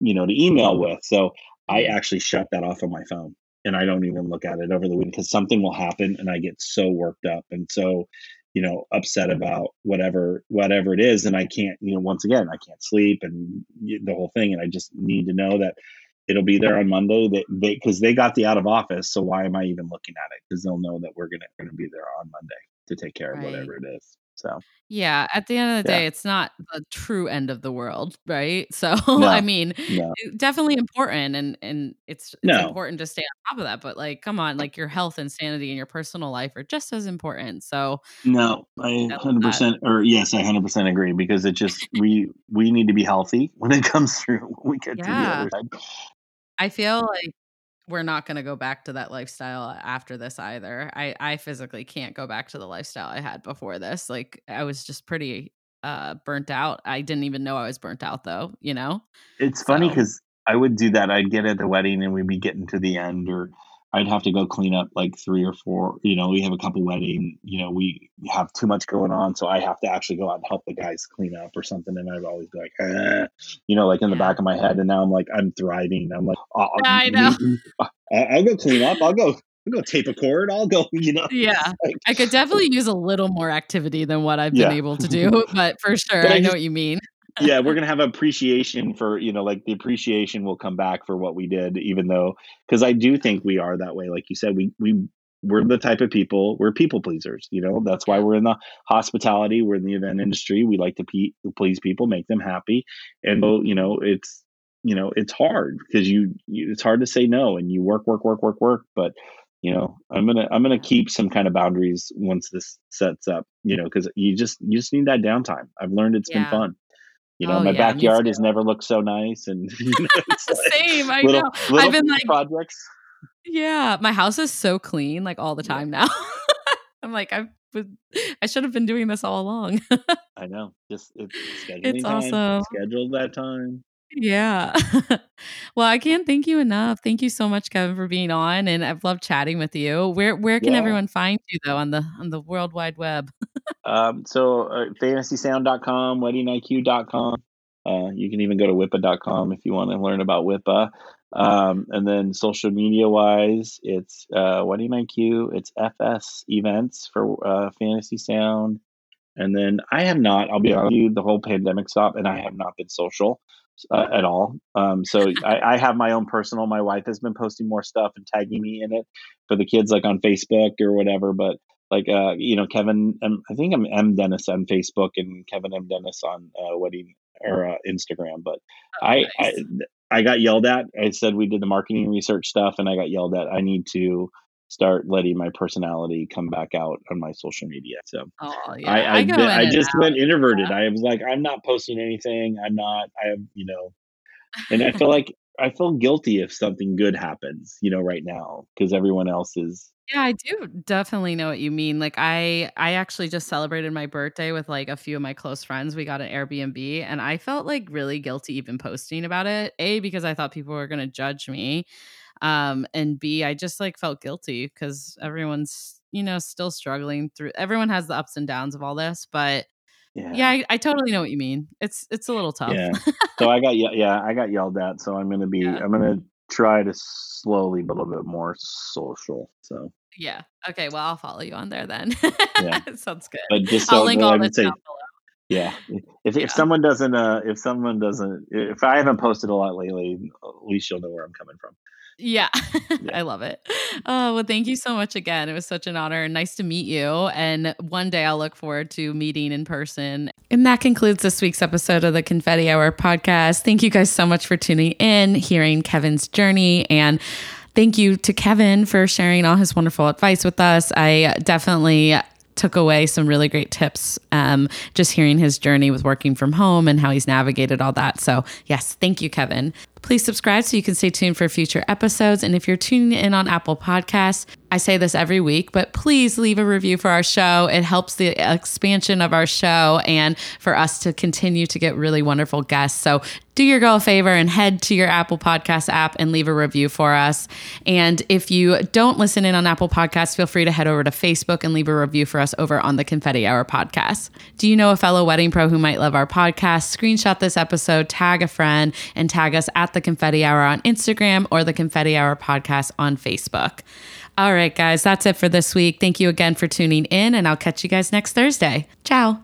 you know to email with. So i actually shut that off on my phone and i don't even look at it over the weekend because something will happen and i get so worked up and so you know upset about whatever whatever it is. And i can't you know once again i can't sleep and the whole thing. And i just need to know that it'll be there on monday that they because they got the out of office. So why am i even looking at it? Because they'll know that we're gonna, gonna be there on monday to take care of right. whatever it is so yeah, at the end of the yeah. day, it's not the true end of the world, right? So no, I mean, no. definitely important, and and it's it's no. important to stay on top of that. But like, come on, like your health and sanity and your personal life are just as important. So no, I hundred percent, or yes, I hundred percent agree because it just we we need to be healthy when it comes through when we get yeah. to the other side. I feel like we're not going to go back to that lifestyle after this either. I I physically can't go back to the lifestyle I had before this. Like I was just pretty uh burnt out. I didn't even know I was burnt out though, you know. It's funny cuz I would do that. I'd get at the wedding and we'd be getting to the end or I'd have to go clean up like three or four. You know, we have a couple wedding. You know, we have too much going on, so I have to actually go out and help the guys clean up or something. And I'd always be like, eh, you know, like in the back of my head. And now I'm like, I'm thriving. I'm like, oh, I mm, know. Mm, mm, I'll go clean up. I'll go. I'll go tape a cord. I'll go. You know. Yeah, like, I could definitely use a little more activity than what I've been able to do, but for sure, but I, I know just, what you mean yeah, we're gonna have appreciation for you know, like the appreciation will come back for what we did, even though because I do think we are that way. Like you said, we we we're the type of people we're people pleasers. You know, that's why we're in the hospitality, we're in the event industry. We like to pe- please people, make them happy, and you know, it's you know, it's hard because you, you it's hard to say no, and you work, work, work, work, work, but you know i'm gonna i'm gonna keep some kind of boundaries once this sets up you know because you just you just need that downtime i've learned it's yeah. been fun you know, oh, my yeah, backyard has never looked so nice, and you know, same. I little, know. Little I've been like projects. Yeah, my house is so clean, like all the time yeah. now. I'm like, I I should have been doing this all along. I know. Just it's scheduling it's time. Awesome. Schedule that time. Yeah. well, I can't thank you enough. Thank you so much, Kevin, for being on, and I've loved chatting with you. Where where can yeah. everyone find you though on the on the World Wide Web? um, so uh, fantasysound.com, weddingiq.com. Uh, you can even go to wipa.com if you want to learn about WIPA. Um, and then social media wise, it's uh, Wedding IQ, it's FS events for uh, Fantasy Sound. And then I have not, I'll be honest with you, the whole pandemic stopped and I have not been social uh, at all. Um, so I, I, have my own personal. My wife has been posting more stuff and tagging me in it for the kids, like on Facebook or whatever. But like uh, you know, Kevin, M, I think I'm M Dennis on Facebook and Kevin M Dennis on uh, wedding or uh, Instagram. But oh, I, nice. I I got yelled at. I said we did the marketing research stuff, and I got yelled at. I need to start letting my personality come back out on my social media. So oh, yeah. I, I, I, been, I just went introverted. Yeah. I was like, I'm not posting anything. I'm not, I have, you know, and I feel like I feel guilty if something good happens, you know, right now because everyone else is. Yeah, I do definitely know what you mean. Like I I actually just celebrated my birthday with like a few of my close friends. We got an Airbnb and I felt like really guilty even posting about it. A because I thought people were going to judge me um and b i just like felt guilty because everyone's you know still struggling through everyone has the ups and downs of all this but yeah, yeah. I, I, totally know what you mean. It's it's a little tough. Yeah. So i got yeah i got yelled at so i'm gonna be yeah. i'm gonna try to slowly but a little bit more social so. Yeah. Okay well i'll follow you on there then. Yeah. Sounds good. But just so, i'll link all this say, yeah if, yeah. if someone doesn't uh if someone doesn't if i haven't posted a lot lately at least you'll know where i'm coming from Yeah, I love it. Oh, well, thank you so much again. It was such an honor and nice to meet you. And one day I'll look forward to meeting in person. And that concludes this week's episode of the Confetti Hour podcast. Thank you guys so much for tuning in, hearing Kevin's journey, and thank you to Kevin for sharing all his wonderful advice with us. I definitely took away some really great tips um, just hearing his journey with working from home and how he's navigated all that. So, yes, thank you, Kevin. Please subscribe so you can stay tuned for future episodes. And if you're tuning in on Apple Podcasts, I say this every week, but please leave a review for our show. It helps the expansion of our show and for us to continue to get really wonderful guests. So do your girl a favor and head to your Apple Podcast app and leave a review for us. And if you don't listen in on Apple Podcasts, feel free to head over to Facebook and leave a review for us over on the Confetti Hour podcast. Do you know a fellow wedding pro who might love our podcast? Screenshot this episode, tag a friend, and tag us at the Confetti Hour on Instagram or the Confetti Hour podcast on Facebook. All right, guys, that's it for this week. Thank you again for tuning in, and I'll catch you guys next Thursday. Ciao.